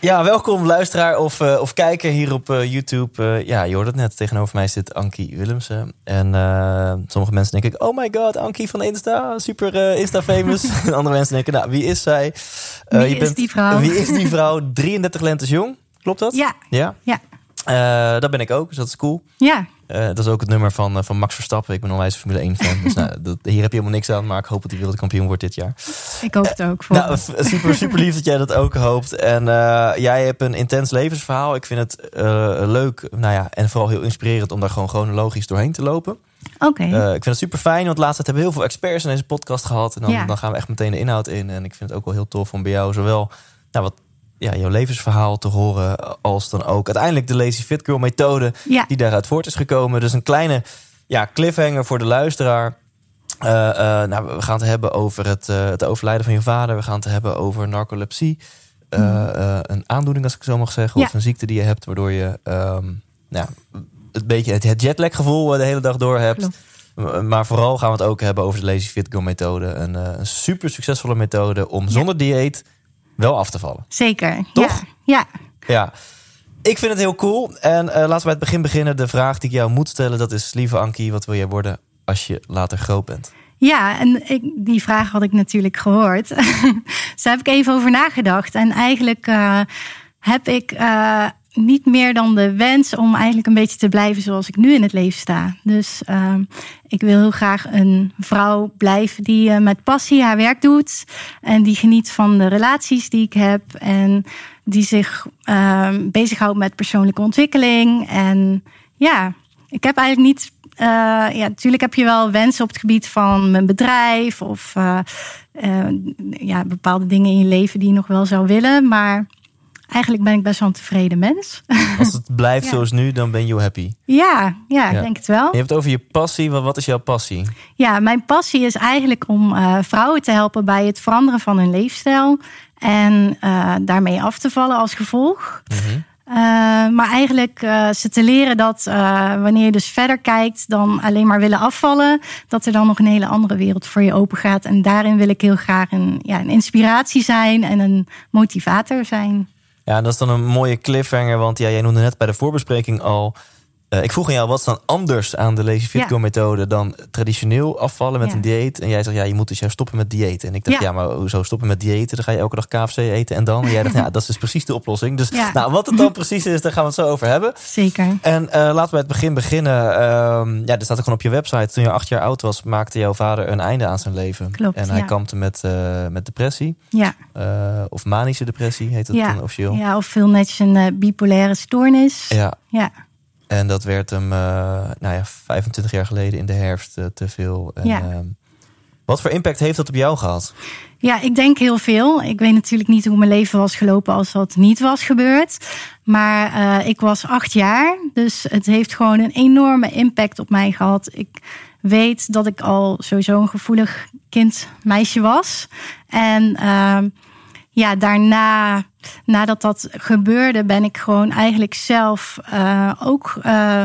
Ja, welkom luisteraar of, eh, of kijker hier op eh, YouTube. Eh, ja, je hoort het net. Tegenover mij zit Ankie Willemsen. En sommige mensen denken, oh my god, Ankie van Insta. Super Insta-famous. en andere mensen denken, nou, wie is zij? Wie is die vrouw? Wie is die vrouw? 33 lentes jong. Klopt dat? Ja, Ja? ja, dat ben ik ook, dus dat is cool. ja. Eh, dat is ook het nummer van, eh, van Max Verstappen. Ik ben een onwijs Formule 1 fan. dus nou, dat, hier heb je helemaal niks aan. Maar ik hoop dat hij wereldkampioen wordt dit jaar. Ik hoop het ook voor. Nou, super, super lief dat jij dat ook hoopt. En eh, jij hebt een intens levensverhaal. Ik vind het leuk, nou ja, en vooral heel inspirerend om daar gewoon chronologisch doorheen te lopen. Oké. Ik vind het super fijn, want laatst hebben we heel veel experts in deze podcast gehad. En dan, Ja. dan gaan we echt meteen de inhoud in. En ik vind het ook wel heel tof om bij jou zowel nou, wat, ja, jouw levensverhaal te horen, als dan ook uiteindelijk de Lazy Fit Girl methode ja. die daaruit voort is gekomen. Dus een kleine ja, cliffhanger voor de luisteraar. Eh, eh, nou, we gaan het hebben over het, eh, het overlijden van je vader. We gaan het hebben over narcolepsie. Eh, een aandoening, als ik zo mag zeggen. Ja. Of een ziekte die je hebt, waardoor je ehm, nou, een beetje het, het jetlag gevoel de hele dag door hebt. Klopt. Maar vooral gaan we het ook hebben over de Lazy Fit Girl methode. Een, een super succesvolle methode om zonder dieet wel af te vallen. Zeker. Toch? Ja. ja. Ja, ik vind het heel cool. En eh, laten we bij het begin beginnen. De vraag die ik jou moet stellen, dat is... Lieve Ankie, wat wil jij worden als je later groot bent? Ja, en ik, die vraag had ik natuurlijk gehoord. dus daar heb ik even over nagedacht. En eigenlijk eh, heb ik eh, niet meer dan de wens om eigenlijk een beetje te blijven zoals ik nu in het leven sta. Dus eh, ik wil heel graag een vrouw blijven die eh, met passie haar werk doet. En die geniet van de relaties die ik heb. En die zich uh, bezighoudt met persoonlijke ontwikkeling. En ja, ik heb eigenlijk niet uh, ja, natuurlijk heb je wel wensen op het gebied van mijn bedrijf of uh, ja, bepaalde dingen in je leven die je nog wel zou willen. Maar eigenlijk ben ik best wel een tevreden mens. Als het blijft Ja. zoals nu, dan ben je happy. ja, ja, ik denk het wel. Je hebt het over je passie. Wat, is jouw passie? Ja, mijn passie is eigenlijk om uh, vrouwen te helpen bij het veranderen van hun leefstijl. En uh, daarmee af te vallen als gevolg. Mhm. Uh, maar eigenlijk uh, ze te leren dat uh, wanneer je dus verder kijkt dan alleen maar willen afvallen, dat er dan nog een hele andere wereld voor je open gaat. En daarin wil ik heel graag een, ja, een inspiratie zijn en een motivator zijn. Ja, dat is dan een mooie cliffhanger. Want ja, jij noemde net bij de voorbespreking al... Uh, ik vroeg aan jou, wat is dan anders aan de Lazy Fit Ja. Methode dan traditioneel afvallen met Ja. een dieet? En jij zegt, ja, je moet dus juist stoppen met diëten. En ik dacht, ja, Ja. maar hoezo stoppen met diëten? Dan ga je elke dag KFC eten en dan? En jij dacht, ja, dat is dus precies de oplossing. Dus nou, wat het dan precies is, daar gaan we het zo over hebben. Zeker. En uh, laten we bij het begin beginnen. Ehm, ja, er staat er gewoon op je website. Toen je acht jaar oud was, maakte jouw vader een einde aan zijn leven. Klopt, En hij kampte met, uh, met depressie. Ja. Of manische depressie heet het Ja. dan officieel. ja, of veel netjes een bipolaire stoornis. Ja. Ja. En dat werd hem, uh, nou ja, 25 jaar geleden in de herfst uh, te veel. En, Ja. ehm, wat voor impact heeft dat op jou gehad? Ja, ik denk heel veel. Ik weet natuurlijk niet hoe mijn leven was gelopen als dat niet was gebeurd. Maar uh, ik was acht jaar, dus het heeft gewoon een enorme impact op mij gehad. Ik weet dat ik al sowieso een gevoelig kind, meisje was. En uh, ja, daarna, nadat dat gebeurde, ben ik gewoon eigenlijk zelf uh, ook uh,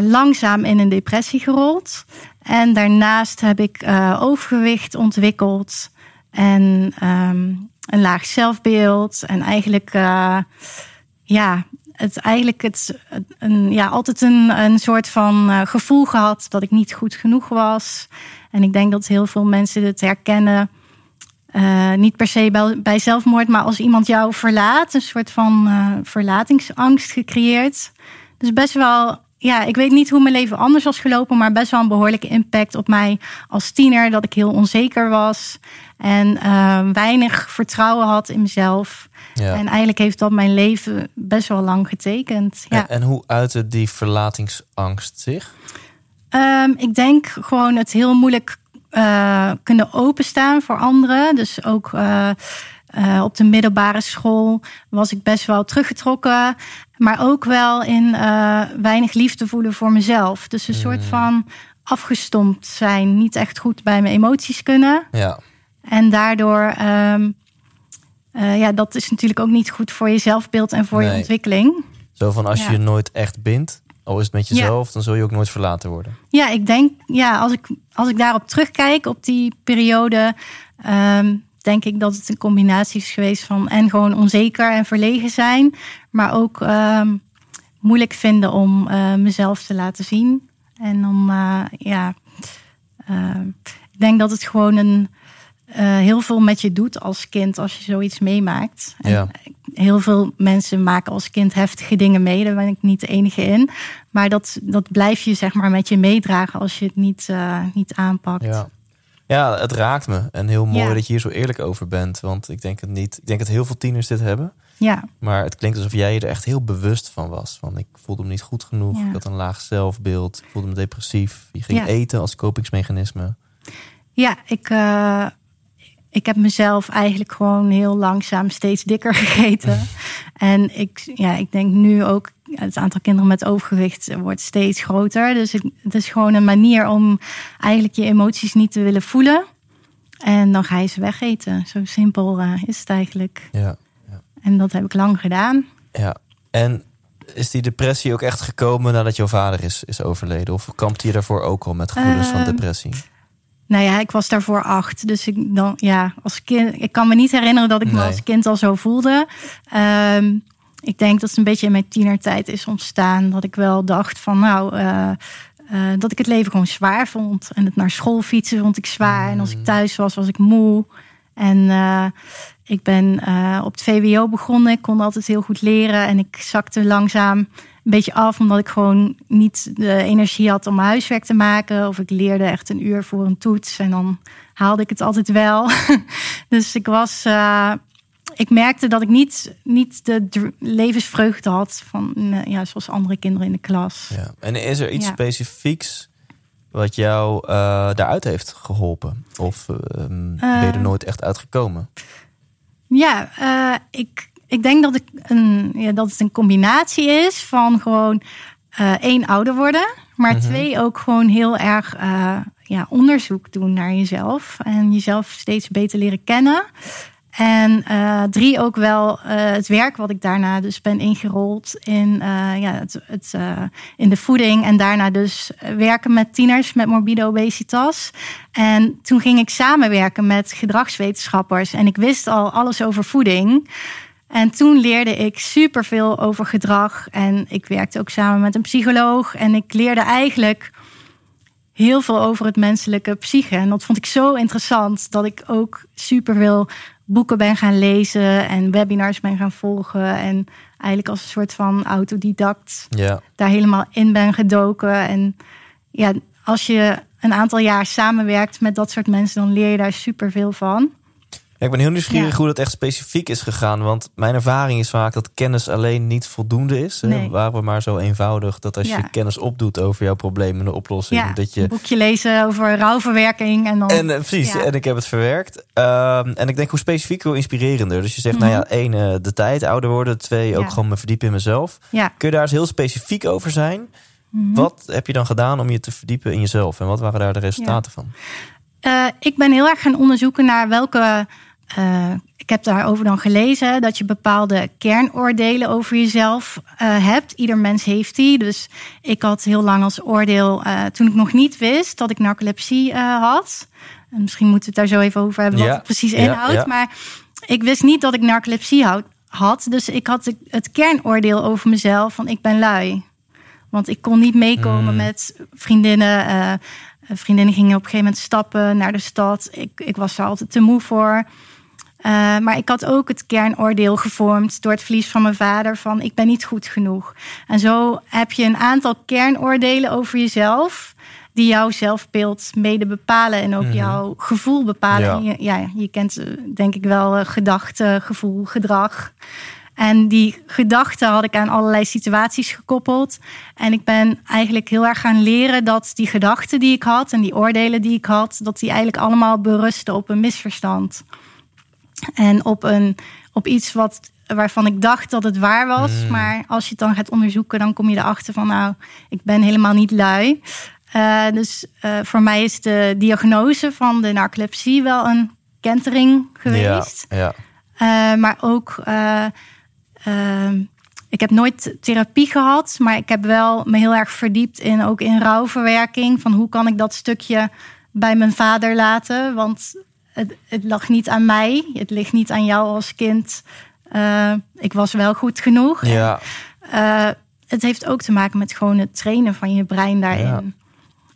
langzaam in een depressie gerold. En daarnaast heb ik uh, overgewicht ontwikkeld en um, een laag zelfbeeld. En eigenlijk, ja, het eigenlijk het, een, ja, altijd een, een soort van gevoel gehad dat ik niet goed genoeg was. En ik denk dat heel veel mensen het herkennen. Uh, niet per se bij, bij, zelfmoord, maar als iemand jou verlaat, een soort van uh, verlatingsangst gecreëerd. Dus best wel, ja, ik weet niet hoe mijn leven anders was gelopen, maar best wel een behoorlijke impact op mij als tiener. Dat ik heel onzeker was en uh, weinig vertrouwen had in mezelf. Ja. En eigenlijk heeft dat mijn leven best wel lang getekend. Ja. En, en hoe uitte die verlatingsangst zich? Um, ik denk gewoon het heel moeilijk uh, kunnen openstaan voor anderen. Dus ook uh, uh, op de middelbare school was ik best wel teruggetrokken. Maar ook wel in weinig liefde voelen voor mezelf. Dus een soort van afgestompt zijn. Niet echt goed bij mijn emoties kunnen. Ja. En daardoor... Um, ja, dat is natuurlijk ook niet goed voor je zelfbeeld en voor je ontwikkeling. Zo van als je je nooit echt bindt, al is het met jezelf, dan zul je ook nooit verlaten worden. Ja, ik denk, ja, als ik, als ik daarop terugkijk, op die periode, um, denk ik dat het een combinatie is geweest van en gewoon onzeker en verlegen zijn, maar ook um, moeilijk vinden om uh, mezelf te laten zien. En om, uh, ja, uh, ik denk dat het gewoon een uh, heel veel met je doet als kind als je zoiets meemaakt. Ja. Heel veel mensen maken als kind heftige dingen mee. Daar ben ik niet de enige in. Maar dat, dat blijf je zeg maar met je meedragen als je het niet, uh, niet aanpakt. Ja. ja, het raakt me. En heel mooi ja. dat je hier zo eerlijk over bent. Want ik denk het niet. Ik denk dat heel veel tieners dit hebben. Ja. Maar het klinkt alsof jij er echt heel bewust van was. Van ik voelde me niet goed genoeg. Ja. Ik had een laag zelfbeeld. Ik voelde me depressief. Je ging eten als kopingsmechanisme. Ja, ik. Uh ik heb mezelf eigenlijk gewoon heel langzaam steeds dikker gegeten. en ik, ja, ik denk nu ook, het aantal kinderen met overgewicht wordt steeds groter. Dus het is gewoon een manier om eigenlijk je emoties niet te willen voelen. En dan ga je ze wegeten. Zo simpel uh, is het eigenlijk. Ja, ja. En dat heb ik lang gedaan. Ja, en is die depressie ook echt gekomen nadat jouw vader is, is overleden? Of kampte je daarvoor ook al met gevoelens uh, van depressie? Nou ja, ik was daarvoor acht. Dus ik dan, ja, als kind. Ik kan me niet herinneren dat ik nee. me als kind al zo voelde. Um, ik denk dat het een beetje in mijn tienertijd is ontstaan. Dat ik wel dacht van nou. Uh, uh, dat ik het leven gewoon zwaar vond. En het naar school fietsen vond ik zwaar. En als ik thuis was, was ik moe. En uh, ik ben op het VWO begonnen. Ik kon altijd heel goed leren. En ik zakte langzaam een beetje af, omdat ik gewoon niet de energie had om mijn huiswerk te maken. Of ik leerde echt een uur voor een toets en dan haalde ik het altijd wel. dus ik was. Uh, ik merkte dat ik niet, niet de levensvreugde had van ja, zoals andere kinderen in de klas. Ja. En is er iets ja. specifieks wat jou uh, daaruit heeft geholpen? Of uh, ben je er nooit echt uitgekomen? Ja, ik, ik denk dat, ik een, ja, dat het een combinatie is van gewoon uh, één ouder worden, maar -hmm. twee ook gewoon heel erg uh, ja, onderzoek doen naar jezelf en jezelf steeds beter leren kennen. En uh, drie ook wel het werk wat ik daarna dus ben ingerold in, ja, het, het in de voeding. En daarna dus werken met tieners met morbide obesitas. En toen ging ik samenwerken met gedragswetenschappers. En ik wist al alles over voeding. En toen leerde ik superveel over gedrag. En ik werkte ook samen met een psycholoog. En ik leerde eigenlijk heel veel over het menselijke psyche. En dat vond ik zo interessant dat ik ook superveel boeken ben gaan lezen en webinars ben gaan volgen. En eigenlijk als een soort van autodidact ja. daar helemaal in ben gedoken. En ja, als je een aantal jaar samenwerkt met dat soort mensen, dan leer je daar superveel van. Ja, ik ben heel nieuwsgierig ja. hoe dat echt specifiek is gegaan. Want mijn ervaring is vaak dat kennis alleen niet voldoende is. Nee. We maar zo eenvoudig dat als Ja. je kennis opdoet over jouw probleem en de oplossing, dat een je. boekje lezen over rouwverwerking. En dan, En eh, precies, en ik heb het verwerkt. Ehm, en ik denk hoe specifiek, hoe inspirerender. Dus je zegt, Mhm. nou ja, één, eh, de tijd, ouder worden. Twee, ook gewoon me verdiepen in mezelf. Kun je daar eens heel specifiek over zijn? Mhm. Wat heb je dan gedaan om je te verdiepen in jezelf? En wat waren daar de resultaten van? Eh, ik ben heel erg gaan onderzoeken naar welke. eh, ik heb daarover dan gelezen dat je bepaalde kernoordelen over jezelf eh, hebt. Ieder mens heeft die. Dus ik had heel lang als oordeel, toen ik nog niet wist dat ik narcolepsie had. En misschien moeten we het daar zo even over hebben wat Ja, het precies ja, inhoudt. ja. Maar ik wist niet dat ik narcolepsie had. Dus ik had het kernoordeel over mezelf van ik ben lui. Want ik kon niet meekomen Hmm. met vriendinnen. Eh, vriendinnen gingen op een gegeven moment stappen naar de stad. Ik, ik was er altijd te moe voor. Eh, maar ik had ook het kernoordeel gevormd door het verlies van mijn vader van ik ben niet goed genoeg. En zo heb je een aantal kernoordelen over jezelf die jouw zelfbeeld mede bepalen en ook Mhm. jouw gevoel bepalen. Ja. Je, ja, je kent eh, denk ik wel gedachten, gevoel, gedrag. En die gedachten had ik aan allerlei situaties gekoppeld. En ik ben eigenlijk heel erg gaan leren dat die gedachten die ik had en die oordelen die ik had, dat die eigenlijk allemaal berusten op een misverstand. En op, een, op iets wat, waarvan ik dacht dat het waar was. Mm. Maar als je het dan gaat onderzoeken, dan kom je erachter van nou, ik ben helemaal niet lui. Uh, dus uh, voor mij is de diagnose van de narcolepsie wel een kentering geweest. Ja, ja. Uh, maar ook, ik heb nooit therapie gehad, maar ik heb wel me heel erg verdiept in ook in rouwverwerking. Van hoe kan ik dat stukje bij mijn vader laten? Want het, het lag niet aan mij, het ligt niet aan jou als kind. ik was wel goed genoeg. Ja. En, het heeft ook te maken met gewoon het trainen van je brein daarin. Ja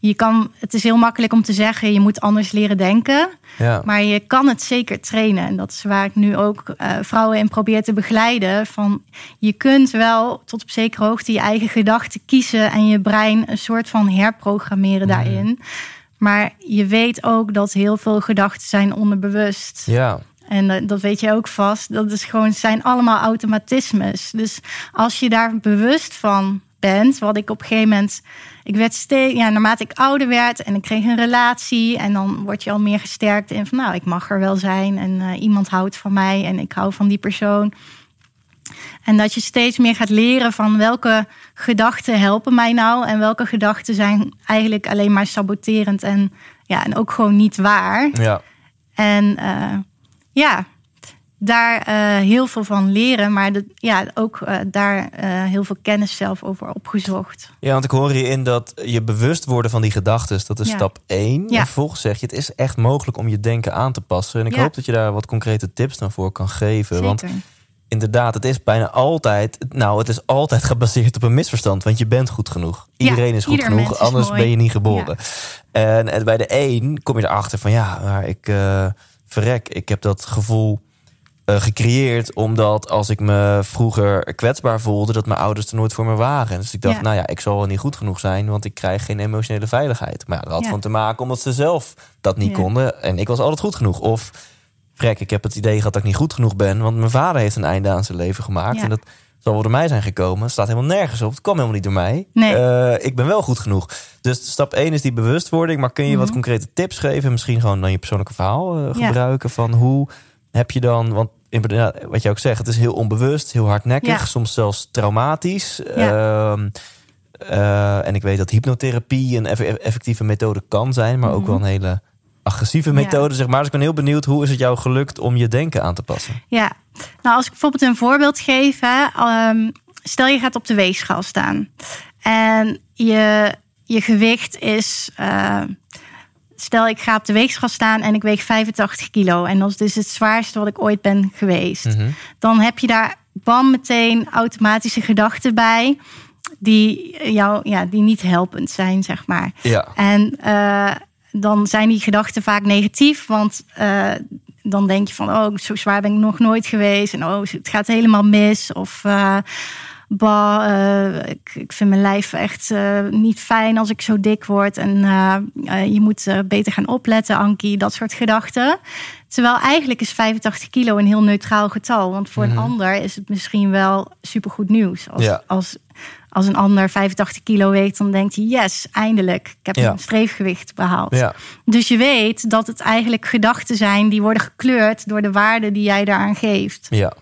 je kan, het is heel makkelijk om te zeggen, je moet anders leren denken. Ja. Maar je kan het zeker trainen. En dat is waar ik nu ook uh, vrouwen in probeer te begeleiden. Van je kunt wel tot op zekere hoogte je eigen gedachten kiezen en je brein een soort van herprogrammeren Mhm. daarin. Maar je weet ook dat heel veel gedachten zijn onderbewust. Ja. En uh, dat weet je ook vast. Dat is gewoon, zijn allemaal automatismes. Dus als je daar bewust van bent, wat ik op een gegeven moment. Ik werd steeds, ja, naarmate ik ouder werd en ik kreeg een relatie. En dan word je al meer gesterkt in van nou, ik mag er wel zijn. En uh, iemand houdt van mij en ik hou van die persoon. En dat je steeds meer gaat leren van welke gedachten helpen mij nou. En welke gedachten zijn eigenlijk alleen maar saboterend en, ja, en ook gewoon niet waar. Ja. En uh, ja, daar uh, heel veel van leren, maar de, ja, ook uh, daar uh, heel veel kennis zelf over opgezocht. Ja, want ik hoor hierin dat je bewust worden van die gedachten, dat is Ja. stap 1. Ja. En vervolgens zeg je, het is echt mogelijk om je denken aan te passen. En ik Ja. hoop dat je daar wat concrete tips dan voor kan geven. Zeker. Want inderdaad, het is bijna altijd, nou, het is altijd gebaseerd op een misverstand. Want je bent goed genoeg. Ja, Iedereen is goed genoeg, anders mooi. ben je niet geboren. En, en bij de een kom je erachter van, ja, maar ik eh, verrek, ik heb dat gevoel eh, gecreëerd omdat als ik me vroeger kwetsbaar voelde, dat mijn ouders er nooit voor me waren. Dus ik dacht, Ja. nou ja, ik zal wel niet goed genoeg zijn, want ik krijg geen emotionele veiligheid. Maar ja, dat had Ja. gewoon te maken omdat ze zelf dat niet konden en ik was altijd goed genoeg. Of vrek, ik heb het idee gehad dat ik niet goed genoeg ben, want mijn vader heeft een einde aan zijn leven gemaakt en dat zal wel door mij zijn gekomen. Het staat helemaal nergens op. Het kwam helemaal niet door mij. Nee. Eh, ik ben wel goed genoeg. Dus stap 1 is die bewustwording. Maar kun je wat Mhm. concrete tips geven? Misschien gewoon dan je persoonlijke verhaal eh, gebruiken. Van hoe heb je dan... Want inderdaad, wat je ook zegt, het is heel onbewust, heel hardnekkig. Ja. Soms zelfs traumatisch. Ehm, eh, en ik weet dat hypnotherapie een eff- effectieve methode kan zijn. Maar ook Mhm. wel een hele agressieve Ja. methode, zeg maar. Dus ik ben heel benieuwd, hoe is het jou gelukt om je denken aan te passen? Ja, nou als ik bijvoorbeeld een voorbeeld geef, hè, ehm, stel je gaat op de weegschaal staan en je, je gewicht is, eh, stel ik ga op de weegschaal staan en ik weeg 85 kilo en dat is dus het zwaarste wat ik ooit ben geweest. Mhm. Dan heb je daar bam meteen automatische gedachten bij die jou, ja, die niet helpend zijn, zeg maar. Ja. En eh, dan zijn die gedachten vaak negatief, want eh, dan denk je van, oh, zo zwaar ben ik nog nooit geweest. En oh, het gaat helemaal mis. Of, eh, bah, eh, ik, ik vind mijn lijf echt eh, niet fijn als ik zo dik word. En eh, je moet beter gaan opletten, Ankie, dat soort gedachten. Terwijl eigenlijk is 85 kilo een heel neutraal getal. Want voor Mhm. een ander is het misschien wel supergoed nieuws. Als, Ja. als, als een ander 85 kilo weegt, dan denkt hij: yes, eindelijk, ik heb Ja. een streefgewicht behaald. Ja. Dus je weet dat het eigenlijk gedachten zijn die worden gekleurd door de waarde die jij daaraan geeft. Ja.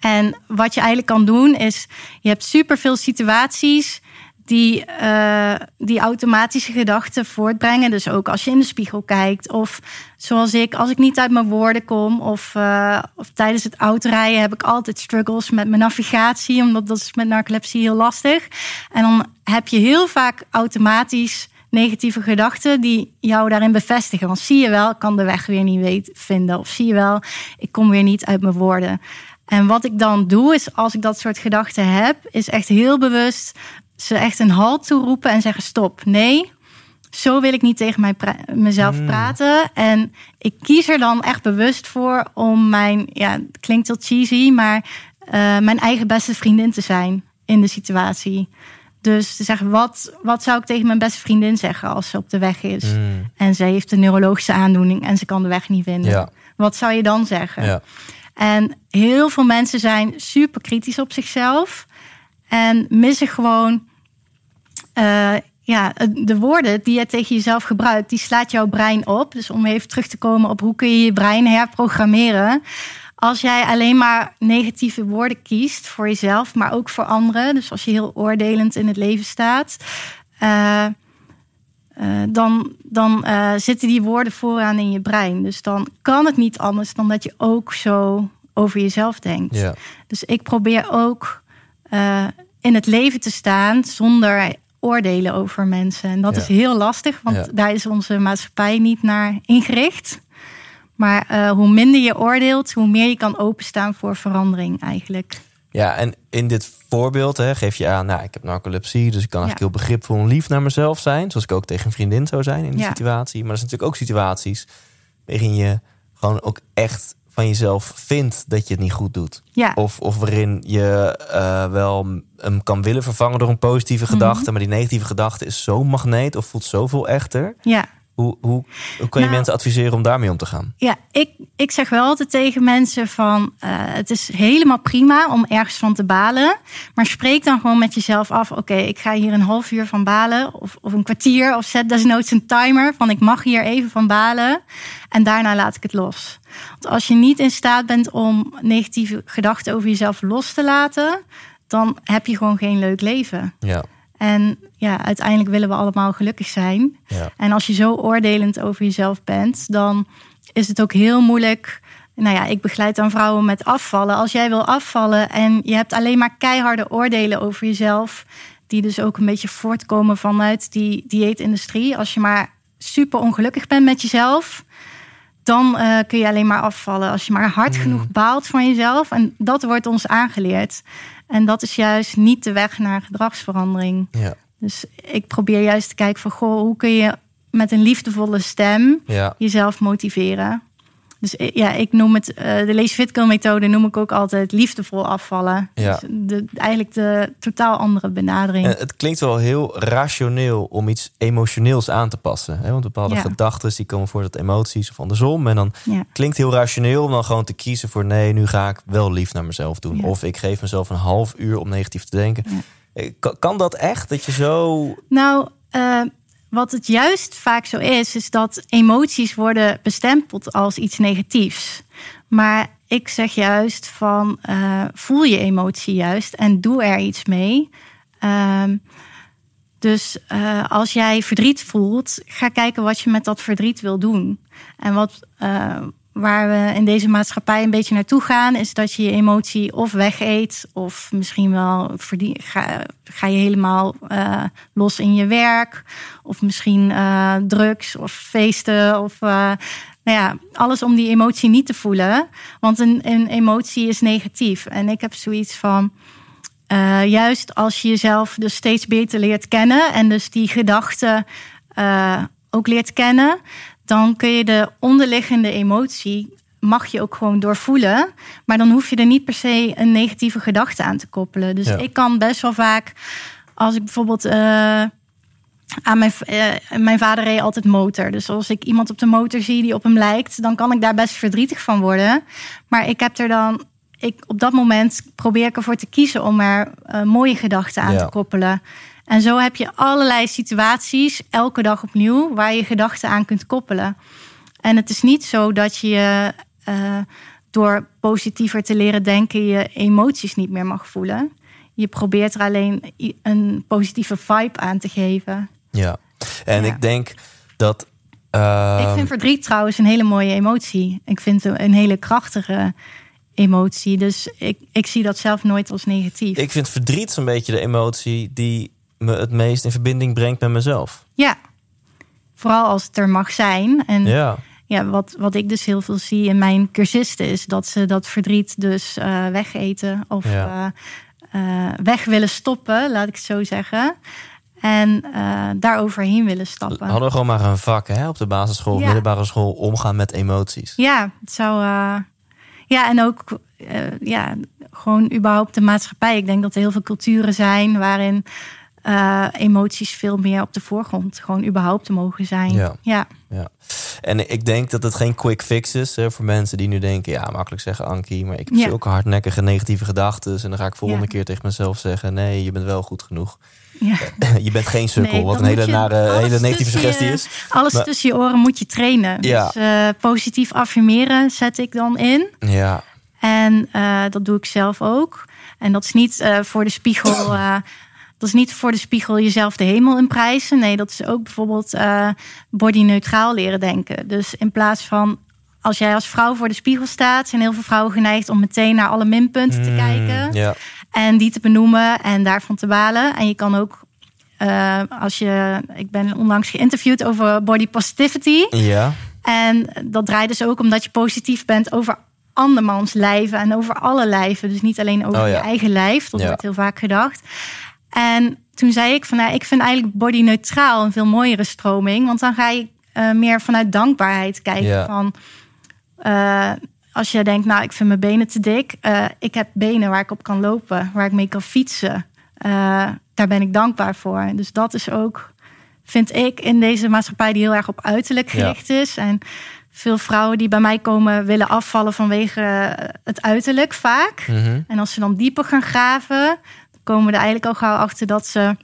En wat je eigenlijk kan doen is, je hebt superveel situaties die, eh, die automatische gedachten voortbrengen. Dus ook als je in de spiegel kijkt. Of zoals ik, als ik niet uit mijn woorden kom. Of, eh, of tijdens het autorijden heb ik altijd struggles met mijn navigatie. Omdat dat is met narcolepsie heel lastig. En dan heb je heel vaak automatisch negatieve gedachten die jou daarin bevestigen. Want zie je wel, ik kan de weg weer niet weet, vinden. Of zie je wel, ik kom weer niet uit mijn woorden. En wat ik dan doe, is als ik dat soort gedachten heb, is echt heel bewust ze echt een halt toeroepen en zeggen: stop, nee. Zo wil ik niet tegen mij pra- mezelf Hmm. praten. En ik kies er dan echt bewust voor om mijn, ja, het klinkt heel cheesy, maar eh, mijn eigen beste vriendin te zijn in de situatie. Dus te zeggen, wat, wat zou ik tegen mijn beste vriendin zeggen als ze op de weg is? Mm. En ze heeft een neurologische aandoening en ze kan de weg niet vinden. Ja. Wat zou je dan zeggen? Ja. En heel veel mensen zijn super kritisch op zichzelf. En missen gewoon eh, ja, de woorden die je tegen jezelf gebruikt. Die slaat jouw brein op. Dus om even terug te komen op hoe kun je je brein herprogrammeren. Als jij alleen maar negatieve woorden kiest voor jezelf, maar ook voor anderen. Dus als je heel oordelend in het leven staat. eh, eh, dan dan eh, zitten die woorden vooraan in je brein. Dus dan kan het niet anders dan dat je ook zo over jezelf denkt. Ja. Dus ik probeer ook eh, in het leven te staan zonder oordelen over mensen. En dat Ja. is heel lastig, want Ja. daar is onze maatschappij niet naar ingericht. Maar hoe minder je oordeelt, hoe meer je kan openstaan voor verandering eigenlijk. Ja, en in dit voorbeeld hè, geef je aan, nou, ik heb narcolepsie, dus ik kan eigenlijk heel begripvol en lief naar mezelf zijn. Zoals ik ook tegen een vriendin zou zijn in die Ja. situatie. Maar er zijn natuurlijk ook situaties waarin je gewoon ook echt van jezelf vindt dat je het niet goed doet. Ja, Of, of waarin je eh, wel hem kan willen vervangen door een positieve Mhm. gedachte. Maar die negatieve gedachte is zo magneet of voelt zoveel echter. ja. Hoe, hoe, hoe kan je Nou- mensen adviseren om daarmee om te gaan? Ja, ik, ik zeg wel altijd tegen mensen van... eh, het is helemaal prima om ergens van te balen. Maar spreek dan gewoon met jezelf af... oké, ik ga hier een half uur van balen of, of een kwartier... of zet desnoods een timer van ik mag hier even van balen... en daarna laat ik het los. Want als je niet in staat bent om negatieve gedachten over jezelf los te laten... dan heb je gewoon geen leuk leven. Ja, En ja, uiteindelijk willen we allemaal gelukkig zijn. ja. En als je zo oordelend over jezelf bent, dan is het ook heel moeilijk. Nou ja, ik begeleid dan vrouwen met afvallen. Als jij wil afvallen en je hebt alleen maar keiharde oordelen over jezelf, die dus ook een beetje voortkomen vanuit die dieetindustrie. Als je maar super ongelukkig bent met jezelf, dan eh, kun je alleen maar afvallen. Als je maar hard genoeg baalt van jezelf. En dat wordt ons aangeleerd. En dat is juist niet de weg naar gedragsverandering. ja. Dus ik probeer juist te kijken van, goh, hoe kun je met een liefdevolle stem ja. jezelf motiveren? Dus i- ja, ik noem het, eh, de Lees Fitkill methode noem ik ook altijd liefdevol afvallen. Ja. Dus de, eigenlijk de totaal andere benadering. En het klinkt wel heel rationeel om iets emotioneels aan te passen. Hè? Want bepaalde Ja. gedachten die komen voort uit emoties of andersom. En dan ja. klinkt heel rationeel om dan gewoon te kiezen voor nee, nu ga ik wel lief naar mezelf doen. Of ik geef mezelf een half uur om negatief te denken. Eh, Kan, kan dat echt? Dat je zo. Nou, eh, wat het juist vaak zo is, is dat emoties worden bestempeld als iets negatiefs. Maar ik zeg juist van eh, voel je emotie juist en doe er iets mee. Ehm, dus eh, als jij verdriet voelt, ga kijken wat je met dat verdriet wil doen. En wat, eh, waar we in deze maatschappij een beetje naartoe gaan, is dat je je emotie of wegeet, of misschien wel verdien, ga, je helemaal eh, los in je werk, of misschien eh, drugs of feesten, of eh, nou ja, alles om die emotie niet te voelen. Want een, een emotie is negatief. En ik heb zoiets van. Juist als je jezelf dus steeds beter leert kennen en dus die gedachten ook leert kennen, dan kun je de onderliggende emotie mag je ook gewoon doorvoelen, maar dan hoef je er niet per se een negatieve gedachte aan te koppelen. Dus Ja. ik kan best wel vaak, als ik bijvoorbeeld eh, aan mijn, eh, mijn vader reed altijd motor. Dus als ik iemand op de motor zie die op hem lijkt, dan kan ik daar best verdrietig van worden. Maar ik heb er dan, ik, op dat moment probeer ik ervoor te kiezen om er eh, mooie gedachten aan Ja. te koppelen. En zo heb je allerlei situaties, elke dag opnieuw, waar je gedachten aan kunt koppelen. En het is niet zo dat je eh, door positiever te leren denken je emoties niet meer mag voelen. Je probeert er alleen een positieve vibe aan te geven. Ja. En Ja. ik denk dat. ehm, ik vind verdriet trouwens een hele mooie emotie. Ik vind het een hele krachtige emotie. Dus ik, ik zie dat zelf nooit als negatief. ik vind verdriet zo'n beetje de emotie die me het meest in verbinding brengt met mezelf. Ja, vooral als het er mag zijn. En ja. Ja. wat, wat ik dus heel veel zie in mijn cursisten is dat ze dat verdriet dus eh, wegeten of Ja. eh, eh, weg willen stoppen, laat ik het zo zeggen. En daar overheen willen stappen. Hadden we gewoon maar een vak hè, op de basisschool of Ja. middelbare school omgaan met emoties. Ja, het zou. ja, en ook ja, gewoon überhaupt de maatschappij. Ik denk dat er heel veel culturen zijn waarin eh, emoties veel meer op de voorgrond gewoon überhaupt te mogen zijn. Ja. ja. Ja. En ik denk dat het geen quick fix is hè, voor mensen die nu denken... ja, makkelijk zeggen Ankie, maar ik heb Ja. zulke hardnekkige negatieve gedachten... en dan ga ik volgende Ja. keer tegen mezelf zeggen... nee, je bent wel goed genoeg. ja. je bent geen sukkel, Nee, wat een hele, nare, hele negatieve je- suggestie is. Alles Maar- tussen je oren moet je trainen. Ja. Dus eh, positief affirmeren zet ik dan in. Ja, En eh, dat doe ik zelf ook. En dat is niet voor de spiegel. dat is niet voor de spiegel jezelf de hemel in prijzen. Nee, dat is ook bijvoorbeeld eh body-neutraal leren denken. Dus in plaats van als jij als vrouw voor de spiegel staat, zijn heel veel vrouwen geneigd om meteen naar alle minpunten te Mm, kijken. ja. En die te benoemen en daarvan te balen. En je kan ook, eh, als je, ik ben onlangs geïnterviewd over body positivity. ja. En dat draait dus ook omdat je positief bent over andermans lijven en over alle lijven. Dus niet alleen over Oh ja. je eigen lijf. Dat Ja. wordt heel vaak gedacht. En toen zei ik van, nou, ik vind eigenlijk body neutraal een veel mooiere stroming. Want dan ga je eh, meer vanuit dankbaarheid kijken. Ja. Van, eh, als je denkt, nou, ik vind mijn benen te dik. eh, ik heb benen waar ik op kan lopen, waar ik mee kan fietsen. Daar ben ik dankbaar voor. Dus dat is ook, vind ik, in deze maatschappij die heel erg op uiterlijk Ja. gericht is. En veel vrouwen die bij mij komen willen afvallen vanwege het uiterlijk vaak. Mhm. En als ze dan dieper gaan graven, komen we er eigenlijk al gauw achter dat ze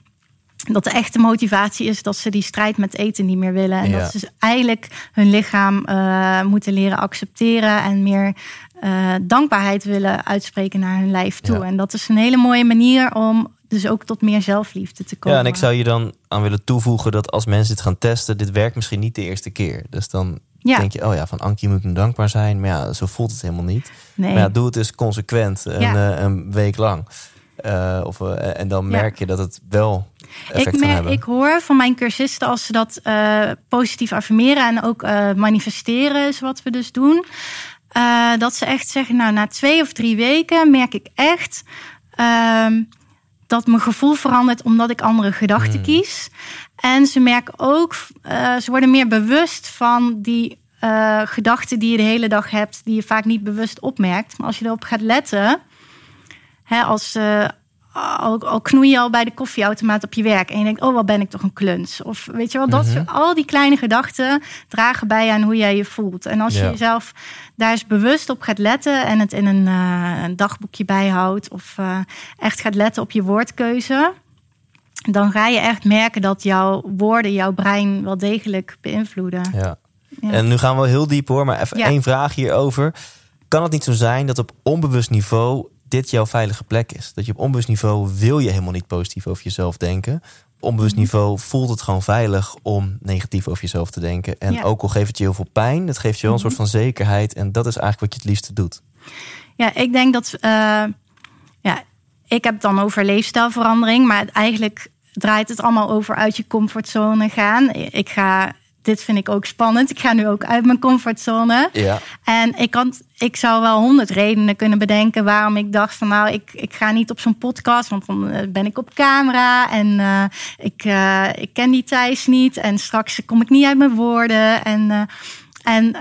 dat de echte motivatie is dat ze die strijd met eten niet meer willen. En Ja. dat ze dus eigenlijk hun lichaam eh, moeten leren accepteren en meer eh, dankbaarheid willen uitspreken naar hun lijf toe. Ja. En dat is een hele mooie manier om dus ook tot meer zelfliefde te komen. ja, en ik zou je dan aan willen toevoegen dat als mensen dit gaan testen... dit werkt misschien niet de eerste keer. Dus dan Ja. denk je, oh ja, van Ankie moet ik dankbaar zijn. Maar ja, zo voelt het helemaal niet. nee. Maar ja, doe het dus consequent een, eh, een week lang. Eh, of, eh, en dan merk je dat het wel effect ik, kan mer- hebben. ik hoor van mijn cursisten als ze dat eh, positief affirmeren en ook manifesteren, is wat we dus doen. dat ze echt zeggen, nou, na twee of drie weken merk ik echt ehm, dat mijn gevoel verandert omdat ik andere gedachten Hmm. kies. En ze merken ook, ze worden meer bewust van die gedachten die je de hele dag hebt, die je vaak niet bewust opmerkt. Maar als je erop gaat letten, Hè, als, eh, al, al knoei je al bij de koffieautomaat op je werk en je denkt, oh, wat ben ik toch een kluns. Of weet je wel, dat Mhm. soort, al die kleine gedachten dragen bij aan hoe jij je voelt. En als je jezelf daar eens bewust op gaat letten en het in een, eh, een dagboekje bijhoudt of eh, echt gaat letten op je woordkeuze, dan ga je echt merken dat jouw woorden jouw brein wel degelijk beïnvloeden. Ja. Ja. En nu gaan we heel diep hoor, maar even Ja. één vraag hierover. Kan het niet zo zijn dat op onbewust niveau dit jouw veilige plek is? Dat je op onbewust niveau wil je helemaal niet positief over jezelf denken. Op onbewust Mhm. niveau voelt het gewoon veilig om negatief over jezelf te denken. En Ja. ook al geeft het je heel veel pijn, het geeft je wel een Mhm. soort van zekerheid. En dat is eigenlijk wat je het liefste doet. Ja, ik denk dat. eh, ja, ik heb het dan over leefstijlverandering, maar het- eigenlijk draait het allemaal over uit je comfortzone gaan. Ik ga. Dit vind ik ook spannend. Ik ga nu ook uit mijn comfortzone. Ja. En ik, kan, ik zou wel honderd redenen kunnen bedenken waarom ik dacht van nou, ik, ik ga niet op zo'n podcast, want dan eh, ben ik op camera en eh, ik, eh, ik ken die Thijs niet en straks kom ik niet uit mijn woorden. En, en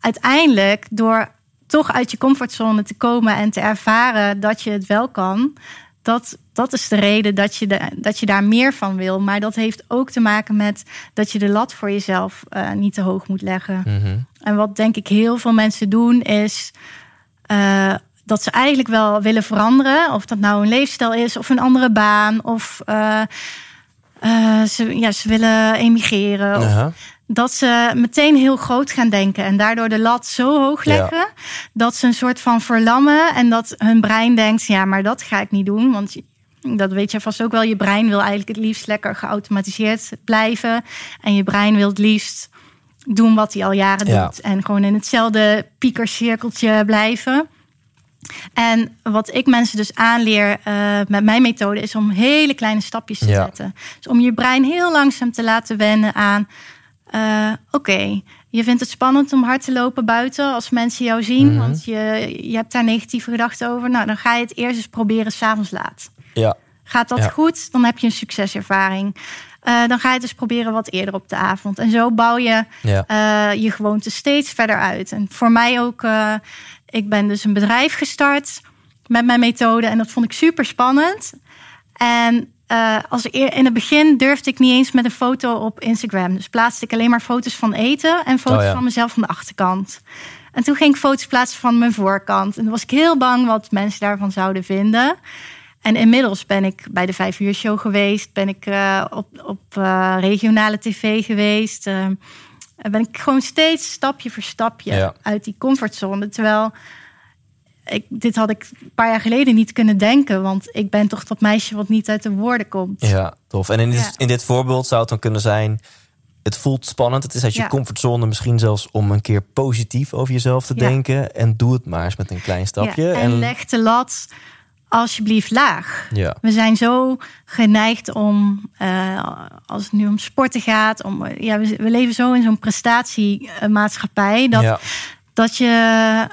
uiteindelijk door toch uit je comfortzone te komen en te ervaren dat je het wel kan, dat, dat is de reden dat je, de, dat je daar meer van wil. Maar dat heeft ook te maken met dat je de lat voor jezelf eh, niet te hoog moet leggen. Mhm. En wat denk ik heel veel mensen doen, is eh, dat ze eigenlijk wel willen veranderen. Of dat nou een leefstijl is, of een andere baan, of eh, ze, ja, ze willen emigreren. Of dat ze meteen heel groot gaan denken en daardoor de lat zo hoog Ja. leggen dat ze een soort van verlammen en dat hun brein denkt: ja, maar dat ga ik niet doen, want dat weet je vast ook wel. Je brein wil eigenlijk het liefst lekker geautomatiseerd blijven en je brein wil het liefst doen wat hij al jaren Ja. doet en gewoon in hetzelfde piekercirkeltje blijven. En wat ik mensen dus aanleer eh, met mijn methode is om hele kleine stapjes te Ja. zetten. Dus om je brein heel langzaam te laten wennen aan. eh, Oké, je vindt het spannend om hard te lopen buiten als mensen jou zien, Mhm. want je, je hebt daar negatieve gedachten over. Nou, dan ga je het eerst eens proberen s'avonds laat. Ja. Gaat dat Ja. goed, dan heb je een succeservaring. Eh, dan ga je het dus proberen wat eerder op de avond. En zo bouw je Ja. eh, je gewoonte steeds verder uit. En voor mij ook, eh, ik ben dus een bedrijf gestart met mijn methode. En dat vond ik super spannend. En als eer- in het begin durfde ik niet eens met een foto op Instagram. Dus plaatste ik alleen maar foto's van eten en foto's Oh ja. van mezelf van de achterkant. En toen ging ik foto's plaatsen van mijn voorkant. En toen was ik heel bang wat mensen daarvan zouden vinden. En inmiddels ben ik bij de Vijf Uur Show geweest. Ben ik eh, op, op eh, regionale tv geweest. eh, ben ik gewoon steeds stapje voor stapje Ja. uit die comfortzone. Terwijl ik, dit had ik een paar jaar geleden niet kunnen denken. Want ik ben toch dat meisje wat niet uit de woorden komt. Ja, tof. En in dit, in dit voorbeeld zou het dan kunnen zijn... Het voelt spannend. Het is uit je Ja. comfortzone misschien zelfs om een keer positief over jezelf te denken. En doe het maar eens met een klein stapje. Ja, en, leg de lat alsjeblieft laag. Ja. We zijn zo geneigd om, eh, als het nu om sporten gaat, om, ja, we, we leven zo in zo'n prestatiemaatschappij dat, ja. dat je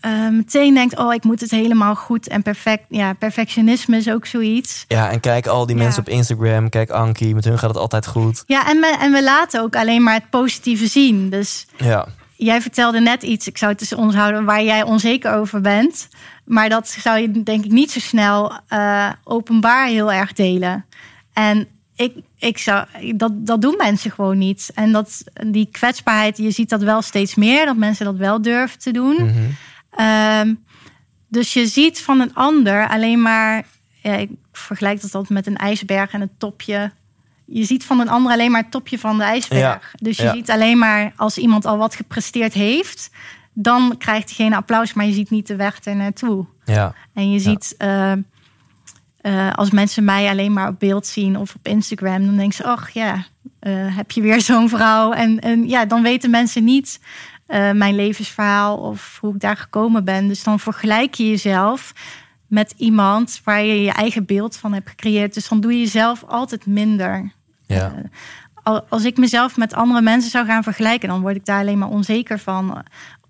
eh, meteen denkt, oh, ik moet het helemaal goed en perfect. Ja, perfectionisme is ook zoiets. ja, en kijk al die Ja. mensen op Instagram. Kijk Ankie, met hun gaat het altijd goed. Ja, en we, en we laten ook alleen maar het positieve zien. Dus Ja, jij vertelde net iets, ik zou het tussen ons houden, waar jij onzeker over bent. Maar dat zou je denk ik niet zo snel eh, openbaar heel erg delen. En ik, ik zou, dat, dat doen mensen gewoon niet. En dat, die kwetsbaarheid, je ziet dat wel steeds meer, dat mensen dat wel durven te doen. Mhm. Ehm, dus je ziet van een ander alleen maar, ja, ik vergelijk dat altijd met een ijsberg en een topje. Je ziet van een ander alleen maar het topje van de ijsberg. Ja, Dus je ja. ziet alleen maar als iemand al wat gepresteerd heeft, dan krijgt diegene applaus, maar je ziet niet de weg er naartoe. ja, En je ziet, eh, eh, als mensen mij alleen maar op beeld zien of op Instagram, dan denken ze, ach ja, eh, heb je weer zo'n vrouw? En, en ja, dan weten mensen niet mijn levensverhaal of hoe ik daar gekomen ben. Dus dan vergelijk je jezelf met iemand waar je je eigen beeld van hebt gecreëerd. Dus dan doe je jezelf altijd minder. Ja. Eh, al- als ik mezelf met andere mensen zou gaan vergelijken, dan word ik daar alleen maar onzeker van.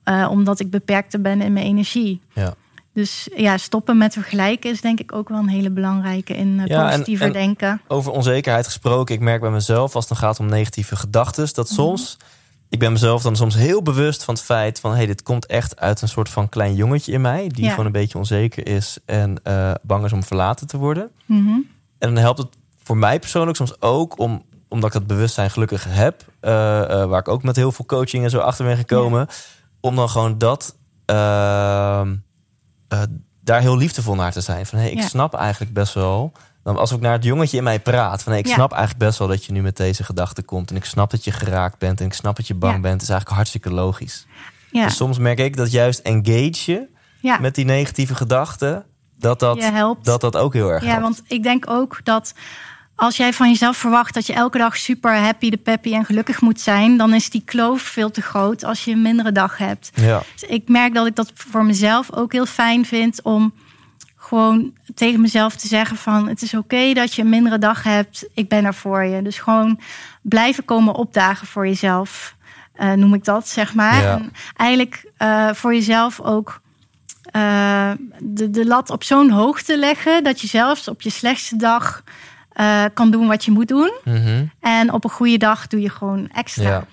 eh, omdat ik beperkter ben in mijn energie. ja. Dus ja, stoppen met vergelijken is denk ik ook wel een hele belangrijke in Ja, en- positiever en- denken. Over onzekerheid gesproken. Ik merk bij mezelf, als het dan gaat om negatieve gedachten, dat Mhm. soms. Ik ben mezelf dan soms heel bewust van het feit van... hey, dit komt echt uit een soort van klein jongetje in mij... die Ja. gewoon een beetje onzeker is en bang is om verlaten te worden. Mhm. En dan helpt het voor mij persoonlijk soms ook om, omdat ik dat bewustzijn gelukkig heb, eh, eh, waar ik ook met heel veel coaching en zo achter ben gekomen, om dan gewoon dat ehm, eh, daar heel liefdevol naar te zijn. Van hey, ik Ja. snap eigenlijk best wel. Dan als ik naar het jongetje in mij praat, van hey, ik Ja. snap eigenlijk best wel dat je nu met deze gedachte komt. En ik snap dat je geraakt bent en ik snap dat je bang Ja. bent. Is eigenlijk hartstikke logisch. Ja, Dus soms merk ik dat juist engage ja. met die negatieve gedachten, dat dat, Je helpt. dat dat ook heel erg ja, helpt. want ik denk ook dat als jij van jezelf verwacht dat je elke dag super happy, de peppy en gelukkig moet zijn, dan is die kloof veel te groot als je een mindere dag hebt. Ja. Dus ik merk dat ik dat voor mezelf ook heel fijn vind om gewoon tegen mezelf te zeggen van het is oké dat je een mindere dag hebt, ik ben er voor je. Dus gewoon blijven komen opdagen voor jezelf, eh, noem ik dat, zeg maar. Ja. En eigenlijk eh, voor jezelf ook eh, de, de lat op zo'n hoogte leggen dat je zelfs op je slechtste dag eh, kan doen wat je moet doen. Mhm. En op een goede dag doe je gewoon extra. Ja.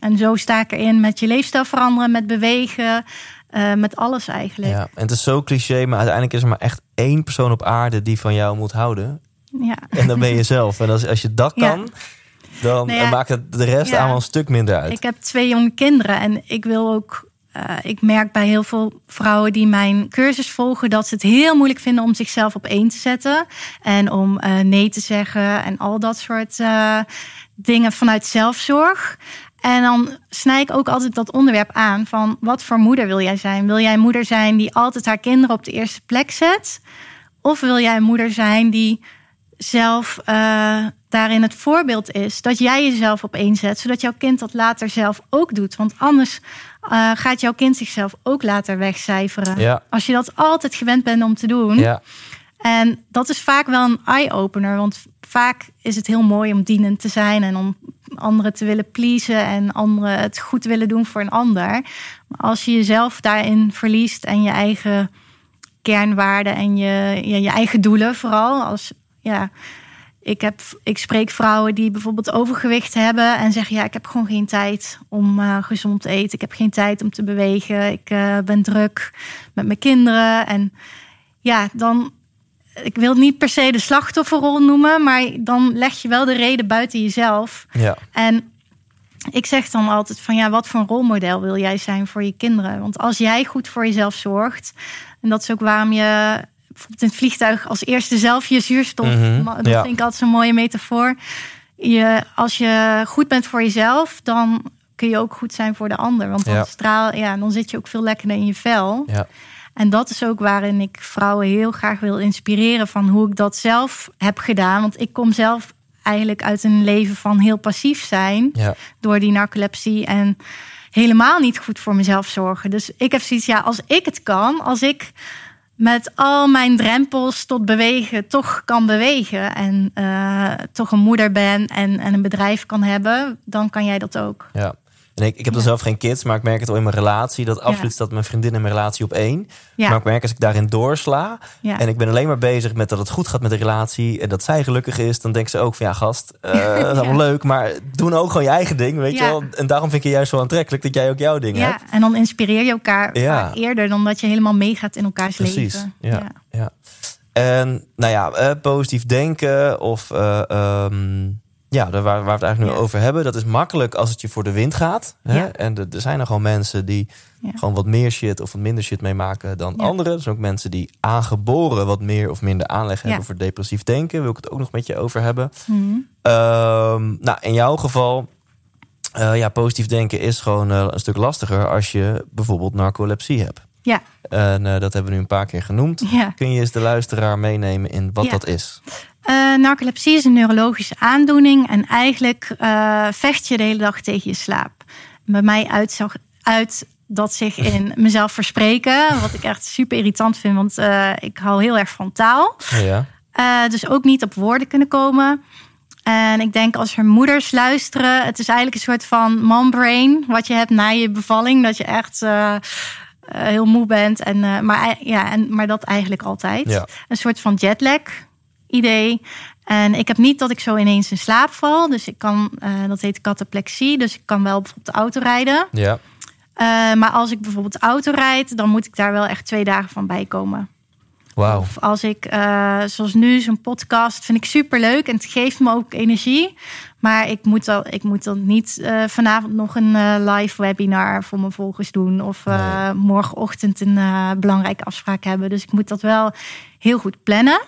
En zo sta ik erin met je leefstijl veranderen, met bewegen, eh, met alles eigenlijk. Ja, en het is zo cliché, maar uiteindelijk is er maar echt één persoon op aarde die van jou moet houden. Ja. En dan ben je zelf. En als, als je dat Ja. kan, dan Nou ja, maakt het de rest allemaal een stuk minder uit. Ik heb twee jonge kinderen en ik wil ook. Eh, ik merk bij heel veel vrouwen die mijn cursus volgen dat ze het heel moeilijk vinden om zichzelf op één te zetten. En om eh, nee te zeggen en al dat soort eh, dingen vanuit zelfzorg. En dan snij ik ook altijd dat onderwerp aan van wat voor moeder wil jij zijn? Wil jij moeder zijn die altijd haar kinderen op de eerste plek zet? Of wil jij moeder zijn die zelf eh, daarin het voorbeeld is. Dat jij jezelf op één zet, zodat jouw kind dat later zelf ook doet. Want anders eh, gaat jouw kind zichzelf ook later wegcijferen. Ja. Als je dat altijd gewend bent om te doen. Ja, En dat is vaak wel een eye-opener. Want vaak is het heel mooi om dienend te zijn en om anderen te willen pleasen en anderen het goed willen doen voor een ander. Maar als je jezelf daarin verliest en je eigen kernwaarden en je, je, je eigen doelen vooral. Als, ja, ik, heb, ik spreek vrouwen die bijvoorbeeld overgewicht hebben en zeggen: Ja, ik heb gewoon geen tijd om eh, gezond te eten. Ik heb geen tijd om te bewegen. Ik eh, ben druk met mijn kinderen. En ja, dan ik wil niet per se de slachtofferrol noemen, maar dan leg je wel de reden buiten jezelf. Ja. En ik zeg dan altijd van ja, wat voor een rolmodel wil jij zijn voor je kinderen? Want als jij goed voor jezelf zorgt, en dat is ook waarom je bijvoorbeeld in het vliegtuig als eerste zelf je zuurstof, Mhm, dat ja. vind ik altijd zo'n mooie metafoor. Je, als je goed bent voor jezelf, dan kun je ook goed zijn voor de ander. Want dan Ja. straal, ja, dan zit je ook veel lekkerder in je vel. Ja. En dat is ook waarin ik vrouwen heel graag wil inspireren van hoe ik dat zelf heb gedaan. Want ik kom zelf eigenlijk uit een leven van heel passief zijn Ja. door die narcolepsie en helemaal niet goed voor mezelf zorgen. Dus ik heb zoiets, ja, als ik het kan, als ik met al mijn drempels tot bewegen toch kan bewegen en eh, toch een moeder ben en, en een bedrijf kan hebben, dan kan jij dat ook. Ja. En ik, ik heb dan Ja. zelf geen kids, maar ik merk het al in mijn relatie. Dat absoluut Ja. staat mijn vriendin en mijn relatie op één. Ja. Maar ik merk als ik daarin doorsla. Ja. En ik ben alleen maar bezig met dat het goed gaat met de relatie. En dat zij gelukkig is. Dan denkt ze ook van ja gast, eh, dat is allemaal leuk. Maar doe nou ook gewoon je eigen ding, weet je Ja. wel. En daarom vind ik het juist zo aantrekkelijk dat jij ook jouw ding Ja, hebt. en dan inspireer je elkaar Ja. vaak eerder dan dat je helemaal meegaat in elkaars Precies, leven. ja. ja. En nou ja, eh, positief denken of... ehm, ja, daar waar, waar we het eigenlijk nu over hebben. Dat is makkelijk als het je voor de wind gaat. Hè? En er er zijn er gewoon mensen die gewoon wat meer shit of wat minder shit meemaken dan anderen. Er zijn ook mensen die aangeboren wat meer of minder aanleg hebben voor depressief denken. Wil ik het ook nog met je over hebben. Mhm. Ehm, nou, in jouw geval, eh, ja, positief denken is gewoon eh, een stuk lastiger als je bijvoorbeeld narcolepsie hebt. Ja, En eh, dat hebben we nu een paar keer genoemd. Ja. Kun je eens de luisteraar meenemen in wat Ja. dat is? Eh, narcolepsie is een neurologische aandoening en eigenlijk eh, vecht je de hele dag tegen je slaap. Bij mij uitzag uit dat zich in mezelf verspreken, wat ik echt super irritant vind, want ik hou heel erg van taal. Ja. Dus ook niet op woorden kunnen komen. En ik denk als er moeders luisteren, het is eigenlijk een soort van mombrain wat je hebt na je bevalling, dat je echt eh, heel moe bent. En, eh, maar, ja, en, maar dat eigenlijk altijd. Ja. Een soort van jetlag idee. En ik heb niet dat ik zo ineens in slaap val. Dus ik kan, eh, dat heet cataplexie. Dus ik kan wel bijvoorbeeld de auto rijden. Ja. Maar als ik bijvoorbeeld auto rijd, dan moet ik daar wel echt twee dagen van bijkomen. Of als ik, eh, zoals nu, zo'n podcast vind ik super leuk en het geeft me ook energie. Maar ik moet dan, ik moet dan niet eh, vanavond nog een eh, live webinar voor mijn volgers doen. Of morgenochtend een belangrijke afspraak hebben. Dus ik moet dat wel heel goed plannen.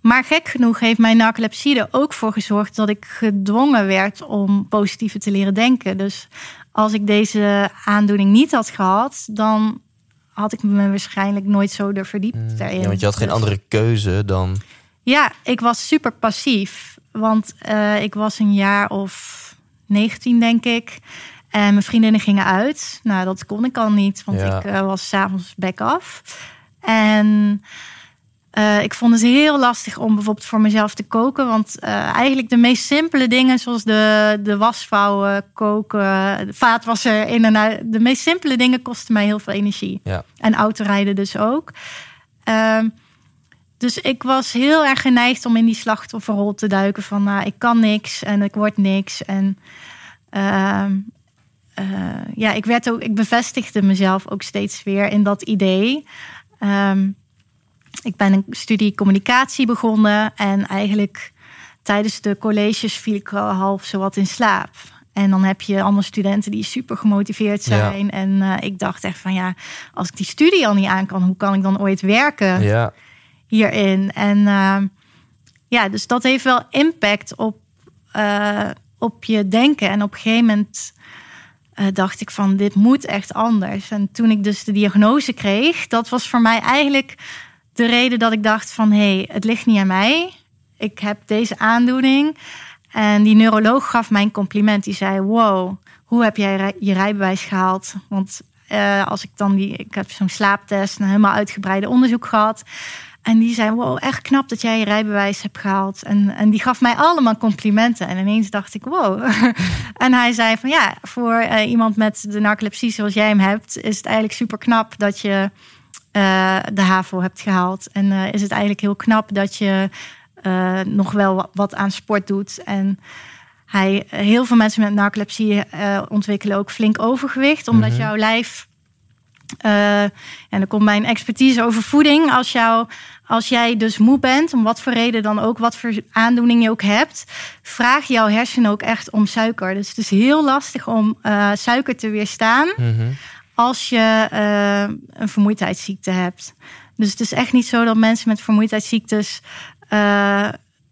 Maar gek genoeg heeft mijn narcolepsie er ook voor gezorgd dat ik gedwongen werd om positiever te leren denken. Dus als ik deze aandoening niet had gehad, dan had ik me waarschijnlijk nooit zo er verdiept daarin. Mm. Ja, want je had geen Dus- andere keuze dan... Ja, ik was super passief. Want eh, ik was een jaar of 19, denk ik. En mijn vriendinnen gingen uit. Nou, dat kon ik al niet, want Ja. ik eh, was s'avonds back af. En eh, ik vond het heel lastig om bijvoorbeeld voor mezelf te koken. Want eh, eigenlijk de meest simpele dingen, zoals de, de wasvouwen, koken, de vaatwasser in en uit. De meest simpele dingen kosten mij heel veel energie. Ja. En autorijden dus ook. Ehm, dus ik was heel erg geneigd om in die slachtofferrol te duiken. Van nou, ik kan niks en ik word niks. En ehm, eh, ja, ik werd ook, ik bevestigde mezelf ook steeds weer in dat idee. Ehm, ik ben een studie communicatie begonnen en eigenlijk tijdens de colleges viel ik al half zo wat in slaap. En dan heb je allemaal studenten die super gemotiveerd zijn. En eh, ik dacht echt van ja, als ik die studie al niet aan kan, hoe kan ik dan ooit werken? Ja. hierin. En ehm, ja, dus dat heeft wel impact op, eh, op je denken. En op een gegeven moment eh, dacht ik van dit moet echt anders. En toen ik dus de diagnose kreeg, dat was voor mij eigenlijk de reden dat ik dacht van hé, hey, het ligt niet aan mij. Ik heb deze aandoening. En die neuroloog gaf mij een compliment. Die zei: Wow, hoe heb jij je rijbewijs gehaald? Want eh, als ik dan die, ik heb zo'n slaaptest, een helemaal uitgebreide onderzoek gehad. En die zei: Wow, echt knap dat jij je rijbewijs hebt gehaald. En, en die gaf mij allemaal complimenten. En ineens dacht ik: Wow. en hij zei: Van ja, voor eh, iemand met de narcolepsie zoals jij hem hebt, is het eigenlijk super knap dat je eh, de HAVO hebt gehaald. En eh, is het eigenlijk heel knap dat je eh, nog wel wa- wat aan sport doet. En hij, heel veel mensen met narcolepsie ontwikkelen ook flink overgewicht, omdat Mhm. jouw lijf Uh, en dan komt mijn expertise over voeding. Als, jou, als jij dus moe bent, om wat voor reden dan ook, wat voor aandoening je ook hebt, vraag jouw hersenen ook echt om suiker. Dus het is heel lastig om uh, suiker te weerstaan Mhm. Als je uh, een vermoeidheidsziekte hebt. Dus het is echt niet zo dat mensen met vermoeidheidsziektes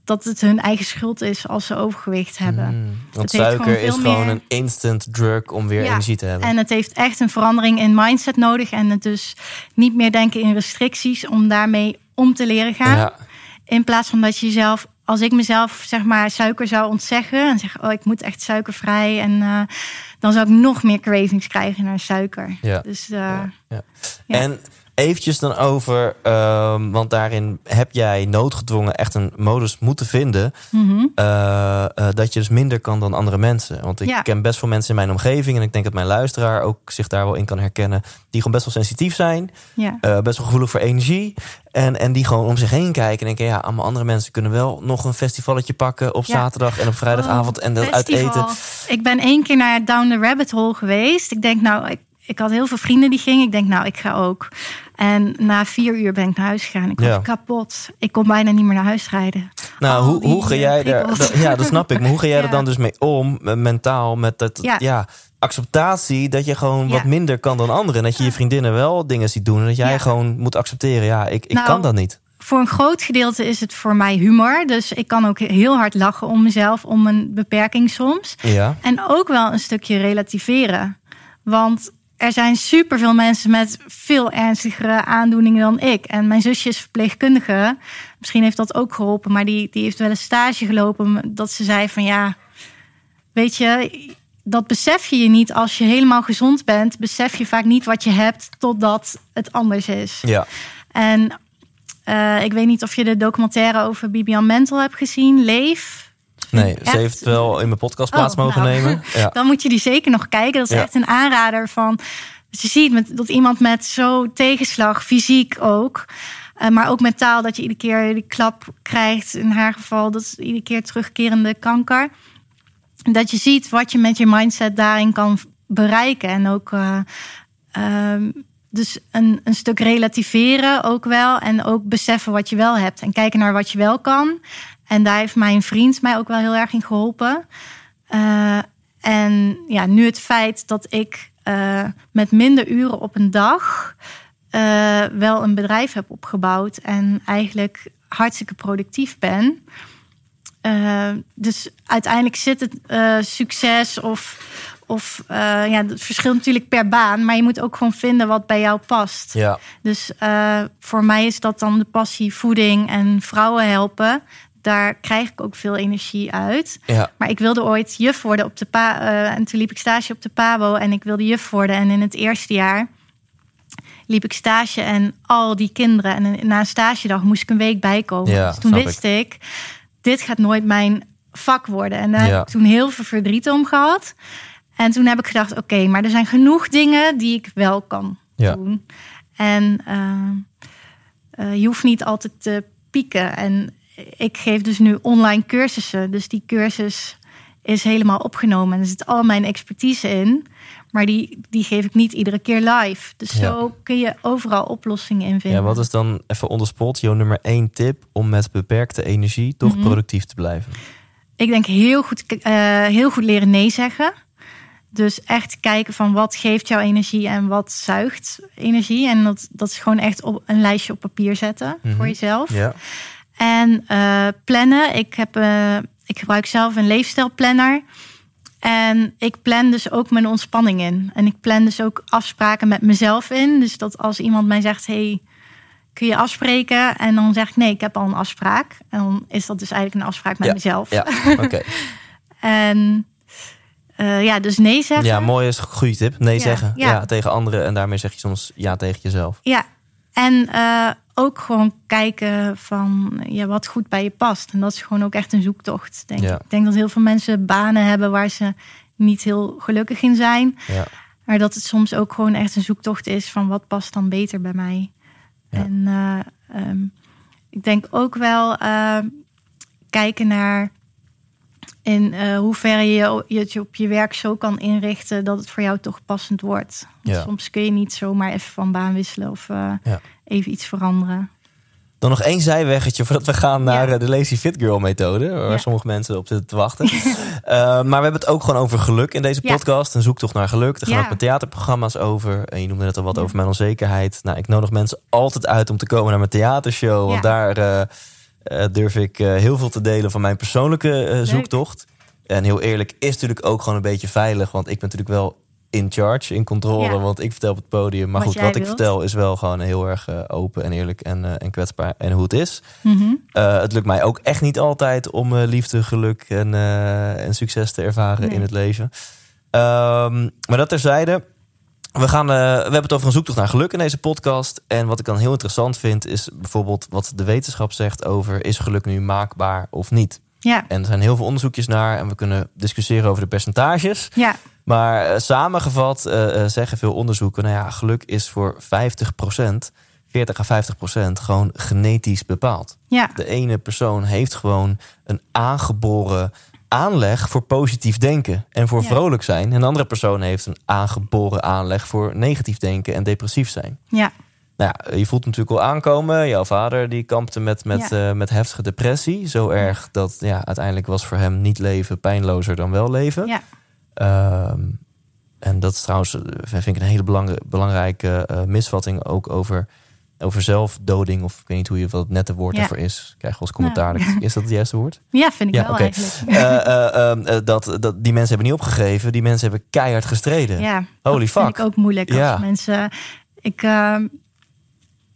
dat het hun eigen schuld is als ze overgewicht hebben. Mm, want suiker is gewoon een instant drug om weer ja, energie te hebben. En het heeft echt een verandering in mindset nodig. En het dus niet meer denken in restricties om daarmee om te leren gaan. Ja. In plaats van dat je jezelf, als ik mezelf zeg maar suiker zou ontzeggen en zeg, oh ik moet echt suikervrij en uh, dan zou ik nog meer cravings krijgen naar suiker. Ja. Dus, uh, ja. Ja. En eventjes dan over, um, want daarin heb jij noodgedwongen echt een modus moeten vinden. Mm -hmm. uh, uh, dat je dus minder kan dan andere mensen. Want ik Ja. ken best veel mensen in mijn omgeving. En ik denk dat mijn luisteraar ook zich daar wel in kan herkennen. Die gewoon best wel sensitief zijn. ja. uh, best wel gevoelig voor energie. En, en die gewoon om zich heen kijken en denken... ja, allemaal andere mensen kunnen wel nog een festivalletje pakken... op Ja. zaterdag en op vrijdagavond en dat uit eten. Ik ben één keer naar Down the Rabbit Hole geweest. Ik denk nou, ik, ik had heel veel vrienden die gingen. Ik denk nou, ik ga ook. En na vier uur ben ik naar huis gegaan. Ik was Ja. kapot. Ik kon bijna niet meer naar huis rijden. Nou, Al hoe, hoe ga jij daar... Ja, dat snap ik. Maar hoe ga jij er dan dus mee om, eh, mentaal, met dat... Ja. Ja. acceptatie dat je gewoon wat minder kan dan anderen. En dat je je vriendinnen wel dingen ziet doen. En dat jij gewoon moet accepteren. Ja, ik, ik Nou, kan dat niet. Voor een groot gedeelte is het voor mij humor. Dus ik kan ook heel hard lachen om mezelf, om een beperking soms. Ja, En ook wel een stukje relativeren. Want er zijn superveel mensen met veel ernstigere aandoeningen dan ik. En mijn zusje is verpleegkundige. Misschien heeft dat ook geholpen. Maar die, die heeft wel een stage gelopen. Dat ze zei van ja, weet je, dat besef je je niet als je helemaal gezond bent. Besef je vaak niet wat je hebt totdat het anders is. ja. En eh, ik weet niet of je de documentaire over Bibian Mentel hebt gezien. Leef. Nee, Echt? ze heeft wel in mijn podcast plaats Oh, mogen nou. nemen. Ja. Dan moet je die zeker nog kijken. Dat is Ja. echt een aanrader van. Dus je ziet met, dat iemand met zo tegenslag, fysiek ook, eh, maar ook mentaal, dat je iedere keer die klap krijgt. In haar geval, dat is iedere keer terugkerende kanker. Dat je ziet wat je met je mindset daarin kan bereiken. En ook eh, ehm, dus een, een stuk relativeren ook wel. En ook beseffen wat je wel hebt. En kijken naar wat je wel kan. En daar heeft mijn vriend mij ook wel heel erg in geholpen. Eh, en ja, nu het feit dat ik eh, met minder uren op een dag eh, wel een bedrijf heb opgebouwd en eigenlijk hartstikke productief ben. Dus uiteindelijk zit het succes of, of ja, het verschilt natuurlijk per baan, maar je moet ook gewoon vinden wat bij jou past. Ja. Dus voor mij is dat dan de passie voeding en vrouwen helpen. Daar krijg ik ook veel energie uit. Ja. Maar ik wilde ooit juf worden op de pa. eh, en toen liep ik stage op de Pabo en ik wilde juf worden. En in het eerste jaar liep ik stage en al die kinderen. En na een stagedag moest ik een week bijkomen. Ja, dus toen wist ik. dit gaat nooit mijn vak worden. En daar Ja. heb ik toen heel veel verdriet om gehad. En toen heb ik gedacht, oké, maar er zijn genoeg dingen die ik wel kan doen. En eh, eh, je hoeft niet altijd te pieken. En ik geef dus nu online cursussen. Dus die cursus is helemaal opgenomen. En er zit al mijn expertise in. Maar die, die geef ik niet iedere keer live. Dus Ja. zo kun je overal oplossingen in vinden. ja, wat is dan even on the spot jouw nummer één tip... om met beperkte energie toch Mhm. productief te blijven? Ik denk heel goed, eh, heel goed leren nee zeggen. Dus echt kijken van wat geeft jouw energie en wat zuigt energie. En dat, dat is gewoon echt op een lijstje op papier zetten Mhm. voor jezelf. Ja. En eh, plannen. Ik, heb, eh, ik gebruik zelf een leefstijlplanner. En ik plan dus ook mijn ontspanning in. En ik plan dus ook afspraken met mezelf in. Dus dat als iemand mij zegt: hey, kun je afspreken? En dan zeg ik: nee, ik heb al een afspraak. En dan is dat dus eigenlijk een afspraak met Ja, mezelf. Ja, oké. En eh, ja, dus nee zeggen. Ja, mooi is een goede tip. Nee Ja, zeggen. Ja. ja. tegen anderen. En daarmee zeg je soms ja tegen jezelf. Ja, en eh, ook gewoon kijken van ja, wat goed bij je past. En dat is gewoon ook echt een zoektocht, denk Ja. ik. Denk dat heel veel mensen banen hebben waar ze niet heel gelukkig in zijn. Ja. Maar dat het soms ook gewoon echt een zoektocht is van wat past dan beter bij mij. Ja. En eh, ehm, ik denk ook wel eh, kijken naar. In uh, hoeverre je je op je werk zo kan inrichten dat het voor jou toch passend wordt. Ja. Soms kun je niet zomaar even van baan wisselen of uh, Ja. even iets veranderen. Dan nog één zijweggetje voordat we gaan naar Ja. eh, de Lazy Fit Girl methode. Waar sommige mensen op zitten te wachten. Eh, maar we hebben het ook gewoon over geluk in deze podcast. Een zoektocht naar geluk. Er gaan ook met theaterprogramma's over. En je noemde net al wat over mijn onzekerheid. Nou, ik nodig mensen altijd uit om te komen naar mijn theatershow. Want daar eh, eh, durf ik eh, heel veel te delen van mijn persoonlijke eh, zoektocht. En heel eerlijk, is natuurlijk ook gewoon een beetje veilig. Want ik ben natuurlijk wel in charge, in controle. Ja. Want ik vertel op het podium. Maar Wat goed, wat ik vertel is wel gewoon heel erg eh, open en eerlijk en, eh, en kwetsbaar. En hoe het is. Mhm. Uh, het lukt mij ook echt niet altijd om liefde, geluk en, en succes te ervaren Nee. in het leven. Um, maar dat terzijde. We, gaan, uh, we hebben het over een zoektocht naar geluk in deze podcast. En wat ik dan heel interessant vind, is bijvoorbeeld wat de wetenschap zegt over: is geluk nu maakbaar of niet? Ja, En er zijn heel veel onderzoekjes naar en we kunnen discussiëren over de percentages. ja, Maar eh, samengevat eh, eh, zeggen veel onderzoeken: nou ja, geluk is voor 50% 40 à 50% gewoon genetisch bepaald. ja, De ene persoon heeft gewoon een aangeboren aanleg voor positief denken en voor Ja. vrolijk zijn. En de andere persoon heeft een aangeboren aanleg voor negatief denken en depressief zijn. ja, Nou ja, je voelt natuurlijk al aankomen. Jouw vader die kampte met, met, eh, met heftige depressie. Zo erg dat ja, uiteindelijk was voor hem niet leven pijnlozer dan wel leven. ja. Ehm, en dat is trouwens, eh, vind ik, een hele belang- belangrijke eh, misvatting ook over, over zelfdoding. Of ik weet niet hoe je wat het nette woord Ja. daarvoor is. Krijg eens commentaar. Nou. Is dat het juiste woord? Ja, vind ik Ja, wel eigenlijk. Eh, eh, ehm, eh, dat, dat, die mensen hebben niet opgegeven. Die mensen hebben keihard gestreden. Ja, Holy dat fuck. vind ik ook moeilijk als Ja. mensen. Ik, eh,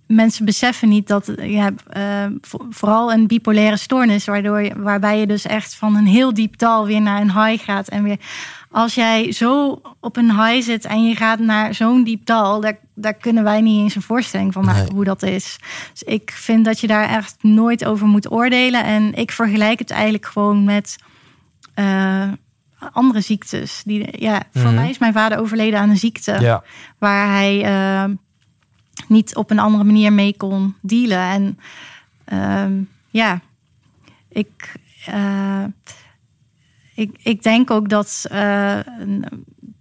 mensen beseffen niet dat ja, eh, vo- vooral een bipolaire stoornis, waardoor je, waarbij je dus echt van een heel diep dal weer naar een high gaat en weer. Als jij zo op een high zit en je gaat naar zo'n diep dal, daar, daar kunnen wij niet eens een voorstelling van maken Nee. hoe dat is. Dus ik vind dat je daar echt nooit over moet oordelen. En ik vergelijk het eigenlijk gewoon met eh, andere ziektes. Die, ja, voor Mhm. mij is mijn vader overleden aan een ziekte Ja, waar hij eh, niet op een andere manier mee kon dealen. En ehm, ja, ik, eh, ik, ik denk ook dat, eh,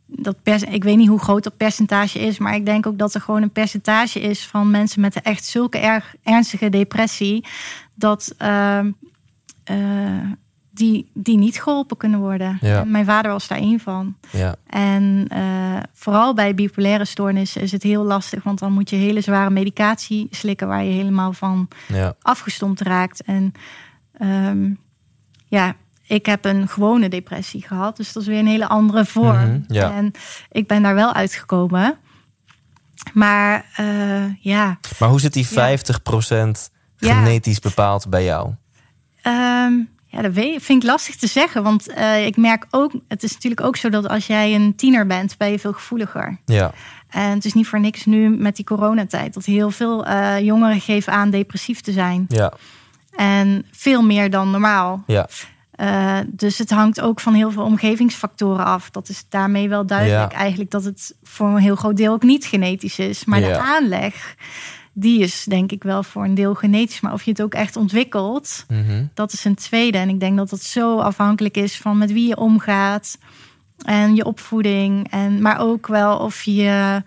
dat pers- ik weet niet hoe groot dat percentage is, maar ik denk ook dat er gewoon een percentage is van mensen met echt zulke erg ernstige depressie dat ehm, eh, die, die niet geholpen kunnen worden. Ja. Mijn vader was daar één van. ja, En eh, vooral bij bipolaire stoornissen is het heel lastig, want dan moet je hele zware medicatie slikken waar je helemaal van ja. afgestompt raakt. En ehm, ja, ik heb een gewone depressie gehad, dus dat is weer een hele andere vorm. Mhm, ja. En ik ben daar wel uitgekomen. Maar eh, ja, Maar hoe zit die Ja. 50% Ja. genetisch bepaald bij jou? Ehm, ja, dat vind ik lastig te zeggen. Want eh, ik merk ook, het is natuurlijk ook zo dat als jij een tiener bent, ben je veel gevoeliger. Ja, En het is niet voor niks nu met die coronatijd dat heel veel eh, jongeren geven aan depressief te zijn. ja, En veel meer dan normaal. ja. Eh, dus het hangt ook van heel veel omgevingsfactoren af. Dat is daarmee wel duidelijk Ja. eigenlijk dat het voor een heel groot deel ook niet genetisch is. Maar Ja. de aanleg, die is denk ik wel voor een deel genetisch. Maar of je het ook echt ontwikkelt, Mhm. dat is een tweede. En ik denk dat dat zo afhankelijk is van met wie je omgaat. En je opvoeding. En, maar ook wel of je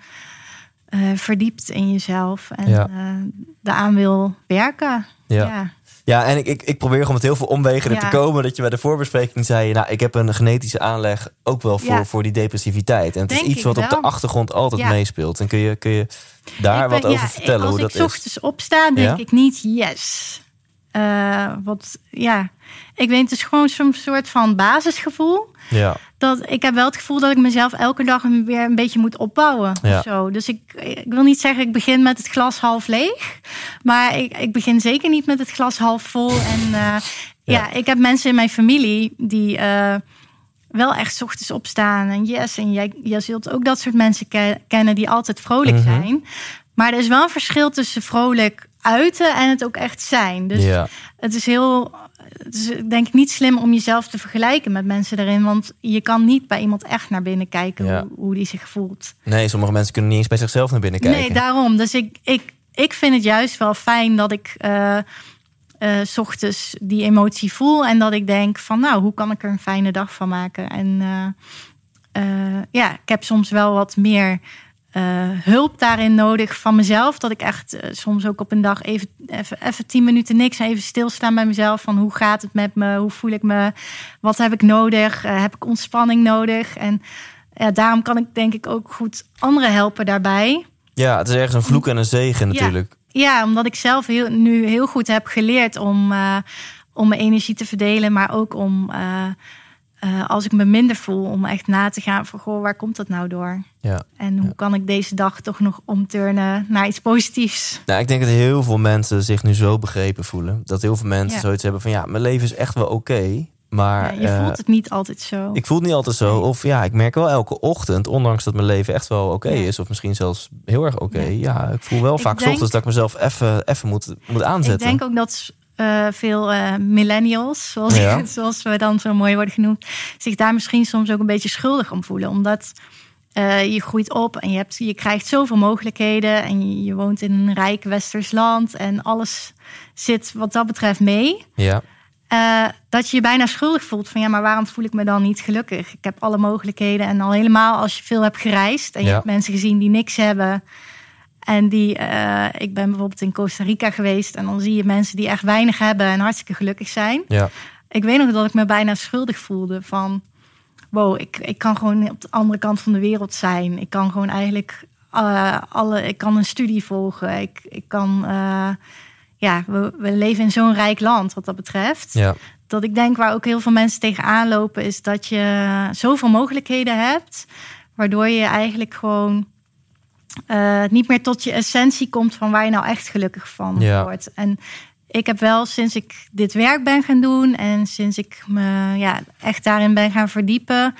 eh, verdiept in jezelf. En Ja. eh, daaraan wil werken. Ja. Ja. En ik, ik, ik probeer gewoon met heel veel omwegen er Ja. te komen. Dat je bij de voorbespreking zei, nou, ik heb een genetische aanleg ook wel voor, Ja. voor die depressiviteit. En het is iets ik wat op de achtergrond altijd Ja. meespeelt. En kun je, kun je daar Ik ben- wat over vertellen Als hoe ik dat is? ochtends opsta, denk ik niet yes. Eh, wat, ja, ik weet, het is gewoon zo'n soort van basisgevoel. Ja, Dat, ik heb wel het gevoel dat ik mezelf elke dag weer een beetje moet opbouwen. Ja. Of zo. Dus ik, ik wil niet zeggen, ik begin met het glas half leeg. Maar ik, ik begin zeker niet met het glas half vol. En eh, ja. Ja. ik heb mensen in mijn familie die eh, wel echt 's ochtends opstaan. En yes, en jij, jij zult ook dat soort mensen ke- kennen die altijd vrolijk Mhm. zijn. Maar er is wel een verschil tussen vrolijk uiten en het ook echt zijn. Dus ja, het is heel, het is denk ik niet slim om jezelf te vergelijken met mensen erin. Want je kan niet bij iemand echt naar binnen kijken Ja. hoe, hoe die zich voelt. nee, sommige mensen kunnen niet eens bij zichzelf naar binnen kijken. Nee, daarom. Dus ik, ik, ik vind het juist wel fijn dat ik eh, eh, eh, s ochtends die emotie voel. En dat ik denk van nou, hoe kan ik er een fijne dag van maken? En eh, eh, ja, ik heb soms wel wat meer eh, hulp daarin nodig van mezelf. Dat ik echt eh, soms ook op een dag even, even, even tien minuten niks. Even stilstaan bij mezelf. Van hoe gaat het met me? Hoe voel ik me? Wat heb ik nodig? Eh, heb ik ontspanning nodig? En ja, daarom kan ik denk ik ook goed anderen helpen daarbij. Ja, het is ergens een vloek en een zegen natuurlijk. Ja, omdat ik zelf heel, nu heel goed heb geleerd om, om mijn energie te verdelen, maar ook om eh, eh, als ik me minder voel, om echt na te gaan van goh, waar komt dat nou door? Ja. En hoe kan ik deze dag toch nog omturnen naar iets positiefs? Nou, ik denk dat heel veel mensen zich nu zo begrepen voelen. Dat heel veel mensen Ja. zoiets hebben van ja, mijn leven is echt wel oké. maar Ja, je eh, voelt het niet altijd zo. ik voel het niet altijd zo. Of ja, ik merk wel elke ochtend, ondanks dat mijn leven echt wel oké is. Of misschien zelfs heel erg oké. Ja. Ja. ik voel wel Ik vaak denk- ochtends dat ik mezelf even, even moet, moet ik aanzetten. denk ook dat eh, veel eh, millennials, zoals, Ja. zoals we dan zo mooi worden genoemd, zich daar misschien soms ook een beetje schuldig om voelen. Omdat eh, je groeit op en je, hebt, je krijgt zoveel mogelijkheden. En je, je woont in een rijk westers land. En alles zit wat dat betreft mee. Ja, dat je je bijna schuldig voelt van ja, maar waarom voel ik me dan niet gelukkig? Ik heb alle mogelijkheden en al helemaal als je veel hebt gereisd en je hebt mensen gezien die niks hebben. En die, eh, ik ben bijvoorbeeld in Costa Rica geweest en dan zie je mensen die echt weinig hebben en hartstikke gelukkig zijn. ja, Ik weet nog dat ik me bijna schuldig voelde van wow, ik, ik kan gewoon op de andere kant van de wereld zijn. Ik kan gewoon eigenlijk eh, alle, ik kan een studie volgen. Ik, ik kan, eh, ja, we, we leven in zo'n rijk land wat dat betreft ja, dat ik denk waar ook heel veel mensen tegenaan lopen, is dat je zoveel mogelijkheden hebt, waardoor je eigenlijk gewoon eh, niet meer tot je essentie komt van waar je nou echt gelukkig van Ja. wordt. En ik heb wel sinds ik dit werk ben gaan doen en sinds ik me ja, echt daarin ben gaan verdiepen,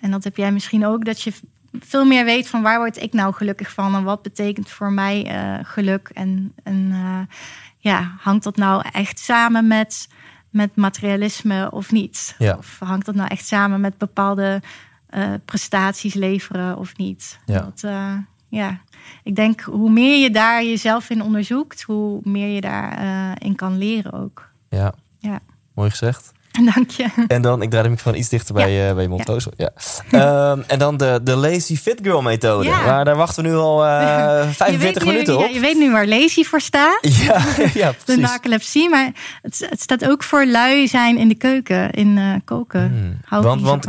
en dat heb jij misschien ook, dat je veel meer weet van waar word ik nou gelukkig van en wat betekent voor mij eh, geluk en, en eh, ja, hangt dat nou echt samen met, met materialisme of niet? Ja. Of hangt dat nou echt samen met bepaalde prestaties leveren of niet? Ja. Dat, ja, ik denk hoe meer je daar jezelf in onderzoekt, hoe meer je daarin in kan leren ook. ja. Ja, Mooi gezegd. dank je. En dan, ik draai de microfoon iets dichter bij, eh, bij je mond. Ja. Oh, ja. Ehm, en dan de, de Lazy Fit Girl methode. Ja. Maar daar wachten we nu al eh, Je 45 weet nu- minuten op. je weet nu waar lazy voor staat. Ja, ja, De precies. narcolepsie, maar het, het staat ook voor lui zijn in de keuken, in eh, koken. Hmm. Want, want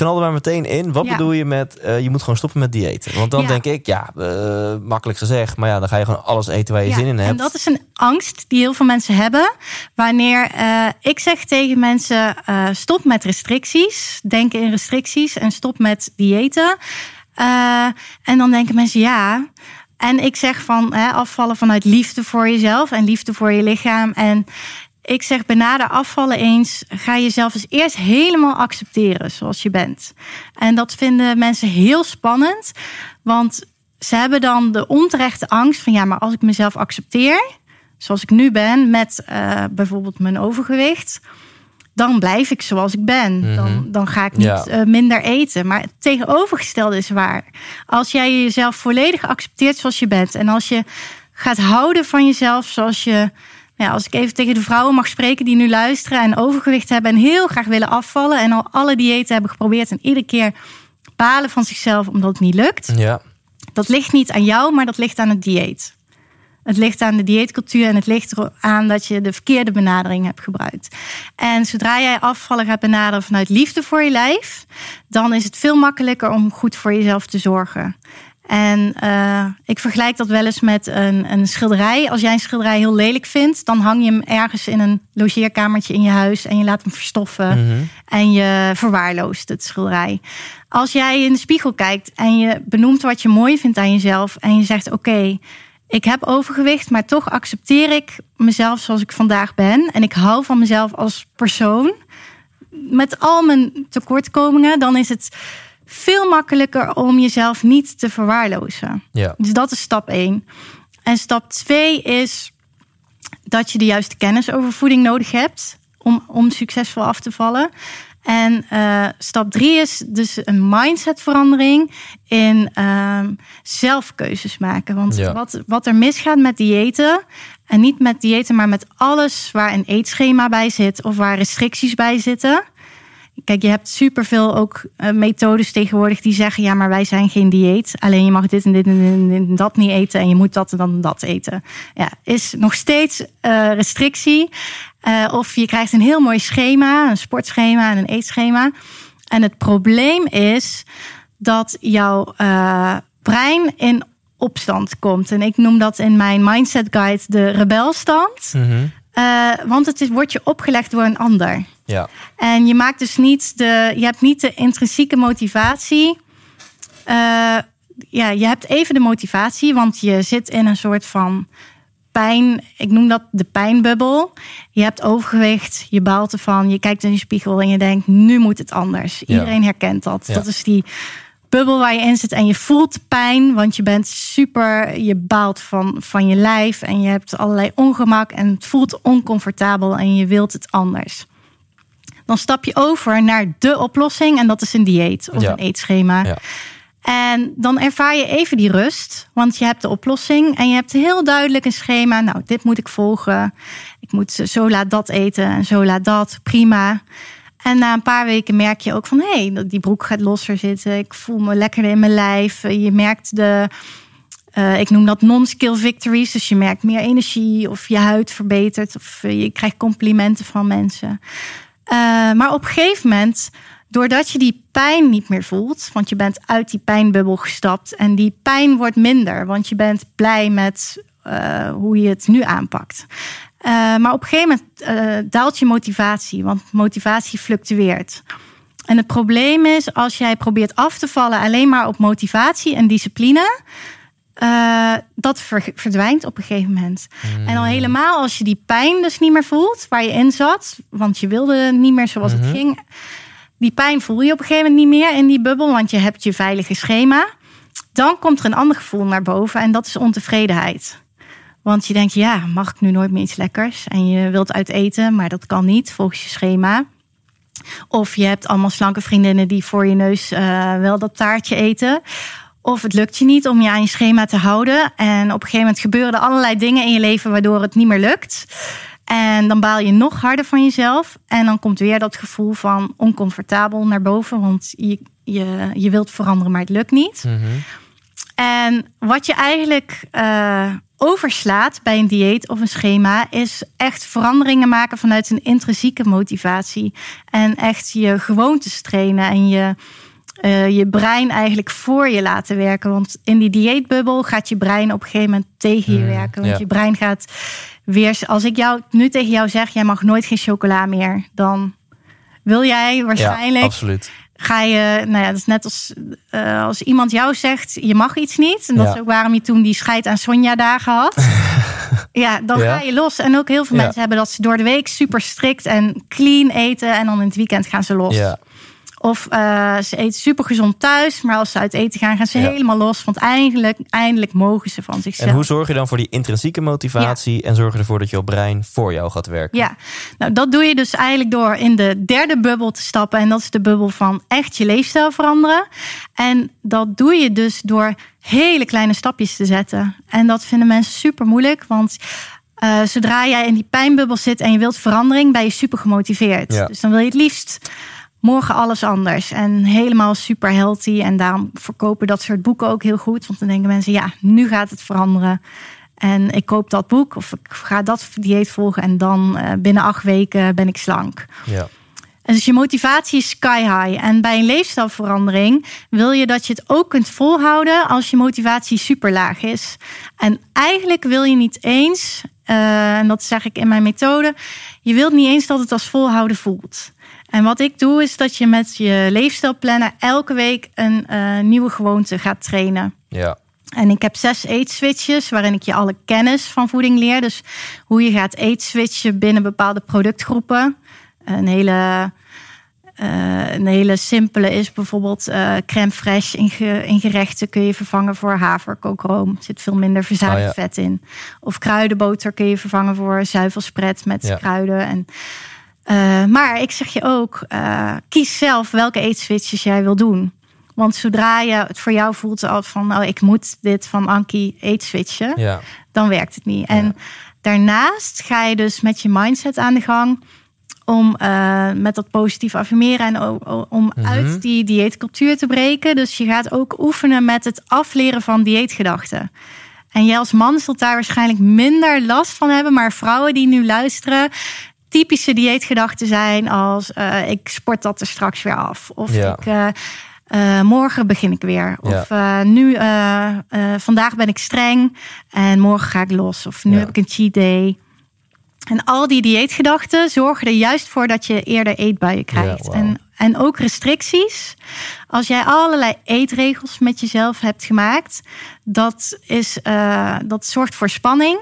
van. knal er maar meteen in. Wat Ja. bedoel je met eh, je moet gewoon stoppen met diëten? Want dan Ja. denk ik, ja, eh, makkelijk gezegd. Maar ja, dan ga je gewoon alles eten waar je Ja, zin in hebt. En dat is een angst die heel veel mensen hebben. Wanneer eh, ik zeg tegen mensen: stop met restricties, denk in restricties en stop met diëten. En dan denken mensen ja. En ik zeg van hè, afvallen vanuit liefde voor jezelf en liefde voor je lichaam. En ik zeg benader afvallen eens. Ga jezelf eens eerst helemaal accepteren zoals je bent. En dat vinden mensen heel spannend. Want ze hebben dan de onterechte angst van ja, maar als ik mezelf accepteer, zoals ik nu ben, met eh, bijvoorbeeld mijn overgewicht, dan blijf ik zoals ik ben. Dan, dan ga ik niet Ja. eh, minder eten. Maar het tegenovergestelde is waar. Als jij jezelf volledig accepteert zoals je bent en als je gaat houden van jezelf zoals je. Ja, als ik even tegen de vrouwen mag spreken die nu luisteren en overgewicht hebben en heel graag willen afvallen en al alle diëten hebben geprobeerd en iedere keer balen van zichzelf omdat het niet lukt. Ja, Dat ligt niet aan jou, maar dat ligt aan het dieet. Het ligt aan de dieetcultuur en het ligt eraan dat je de verkeerde benadering hebt gebruikt. En zodra jij afvallen gaat benaderen vanuit liefde voor je lijf, dan is het veel makkelijker om goed voor jezelf te zorgen. En eh, ik vergelijk dat wel eens met een, een schilderij. Als jij een schilderij heel lelijk vindt, dan hang je hem ergens in een logeerkamertje in je huis en je laat hem verstoffen en je verwaarloost het schilderij. Als jij in de spiegel kijkt en je benoemt wat je mooi vindt aan jezelf en je zegt: Oké, ik heb overgewicht, maar toch accepteer ik mezelf zoals ik vandaag ben en ik hou van mezelf als persoon met al mijn tekortkomingen, dan is het veel makkelijker om jezelf niet te verwaarlozen. ja, Dus dat is stap 1. En stap 2 is dat je de juiste kennis over voeding nodig hebt om, om succesvol af te vallen. En uh, stap drie is dus een mindsetverandering in um, zelfkeuzes maken. Want Ja. wat, wat er misgaat met diëten, en niet met diëten, maar met alles waar een eetschema bij zit of waar restricties bij zitten. Kijk, je hebt superveel ook eh, methodes tegenwoordig die zeggen: ja, maar wij zijn geen dieet. Alleen je mag dit en dit en dit en dat niet eten en je moet dat en dan dat eten. Ja, is nog steeds eh, restrictie. Eh, of je krijgt een heel mooi schema, een sportschema en een eetschema. En het probleem is dat jouw brein in opstand komt. En ik noem dat in mijn mindset guide de rebelstand. Mhm. Want het is, wordt je opgelegd door een ander. Ja. En je maakt dus niet de, je hebt niet de intrinsieke motivatie. Eh, ja, je hebt even de motivatie, want je zit in een soort van pijn. Ik noem dat de pijnbubbel. Je hebt overgewicht, je baalt ervan, je kijkt in je spiegel en je denkt: nu moet het anders. Ja. Iedereen herkent dat. Ja. Dat is die bubbel waar je in zit en je voelt pijn, want je bent super, je baalt van, van je lijf en je hebt allerlei ongemak en het voelt oncomfortabel en je wilt het anders. Dan stap je over naar de oplossing en dat is een dieet of Ja. een eetschema. Ja. En dan ervaar je even die rust, want je hebt de oplossing en je hebt heel duidelijk een schema. Nou, dit moet ik volgen. Ik moet zo laat dat eten en zo laat dat. Prima. En na een paar weken merk je ook van hé, hey, die broek gaat losser zitten. Ik voel me lekkerder in mijn lijf. Je merkt de, eh, ik noem dat non-skill victories. Dus je merkt meer energie of je huid verbetert of je krijgt complimenten van mensen. Eh, maar op een gegeven moment, doordat je die pijn niet meer voelt, want je bent uit die pijnbubbel gestapt en die pijn wordt minder, want je bent blij met eh, hoe je het nu aanpakt. Eh, maar op een gegeven moment daalt je motivatie, want motivatie fluctueert. En het probleem is, als jij probeert af te vallen alleen maar op motivatie en discipline, eh, dat ver- verdwijnt op een gegeven moment. En al helemaal als je die pijn dus niet meer voelt waar je in zat, want je wilde niet meer zoals het ging. Die pijn voel je op een gegeven moment niet meer in die bubbel, want je hebt je veilige schema. Dan komt er een ander gevoel naar boven en dat is ontevredenheid. Want je denkt, ja, mag ik nu nooit meer iets lekkers? En je wilt uit eten, maar dat kan niet volgens je schema. Of je hebt allemaal slanke vriendinnen die voor je neus eh, wel dat taartje eten. Of het lukt je niet om je aan je schema te houden. En op een gegeven moment gebeuren er allerlei dingen in je leven waardoor het niet meer lukt. En dan baal je nog harder van jezelf. En dan komt weer dat gevoel van oncomfortabel naar boven. Want je, je, je wilt veranderen, maar het lukt niet. Mhm. En wat je eigenlijk eh, overslaat bij een dieet of een schema, is echt veranderingen maken vanuit een intrinsieke motivatie. En echt je gewoontes trainen en je, eh, je brein eigenlijk voor je laten werken. Want in die dieetbubbel gaat je brein op een gegeven moment tegen je Mm, werken. Want ja. je brein gaat weer. Als ik jou nu tegen jou zeg, jij mag nooit geen chocola meer, dan wil jij Ja, waarschijnlijk absoluut. ga je, nou ja, dat is net als eh, als iemand jou zegt, je mag iets niet. En dat Ja. is ook waarom je toen die scheid aan Sonja dagen had. ja, dan ga je los. En ook heel veel mensen hebben dat ze door de week super strikt en clean eten. En dan in het weekend gaan ze los. Ja. Of eh, ze eten super gezond thuis. Maar als ze uit eten gaan, gaan ze Ja. helemaal los. Want eindelijk, eindelijk mogen ze van zichzelf. En hoe zorg je dan voor die intrinsieke motivatie en zorg je ervoor dat jouw brein voor jou gaat werken? Ja, nou dat doe je dus eigenlijk door in de derde bubbel te stappen. En dat is de bubbel van echt je leefstijl veranderen. En dat doe je dus door hele kleine stapjes te zetten. En dat vinden mensen super moeilijk. Want eh, zodra jij in die pijnbubbel zit en je wilt verandering, ben je super gemotiveerd. Ja. Dus dan wil je het liefst morgen alles anders. En helemaal super healthy. En daarom verkopen dat soort boeken ook heel goed. Want dan denken mensen, ja, nu gaat het veranderen. En ik koop dat boek of ik ga dat dieet volgen. En dan eh, binnen acht weken ben ik slank. Ja. En dus je motivatie is sky high. En bij een leefstijlverandering wil je dat je het ook kunt volhouden als je motivatie super laag is. En eigenlijk wil je niet eens, eh, en dat zeg ik in mijn methode, je wilt niet eens dat het als volhouden voelt. En wat ik doe is dat je met je leefstijlplanner elke week een eh, nieuwe gewoonte gaat trainen. Ja. En ik heb zes eetswitches waarin ik je alle kennis van voeding leer. Dus hoe je gaat eetswitchen binnen bepaalde productgroepen. Een hele, eh, een hele simpele is bijvoorbeeld eh crème fraîche in, ge- in gerechten kun je vervangen voor haverkookroom. Er zit veel minder verzadigd ja. vet in. Of kruidenboter kun je vervangen voor zuivelspread met Ja. kruiden. En Eh, maar ik zeg je ook, eh, kies zelf welke eetswitches jij wil doen. Want zodra je het voor jou voelt al van, oh, ik moet dit van Ankie eetswitchen, Ja. dan werkt het niet. En daarnaast ga je dus met je mindset aan de gang om eh, met dat positief affirmeren en om Mhm. uit die dieetcultuur te breken. Dus je gaat ook oefenen met het afleren van dieetgedachten. En jij als man zult daar waarschijnlijk minder last van hebben, maar vrouwen die nu luisteren, typische dieetgedachten zijn als eh, ik sport dat er straks weer af of Ja. ik eh, eh, morgen begin ik weer of nu vandaag ben ik streng en morgen ga ik los of nu Ja. heb ik een cheat day. En al die dieetgedachten zorgen er juist voor dat je eerder eetbuien krijgt. en, en ook restricties. Als jij allerlei eetregels met jezelf hebt gemaakt, dat, is, dat zorgt voor spanning.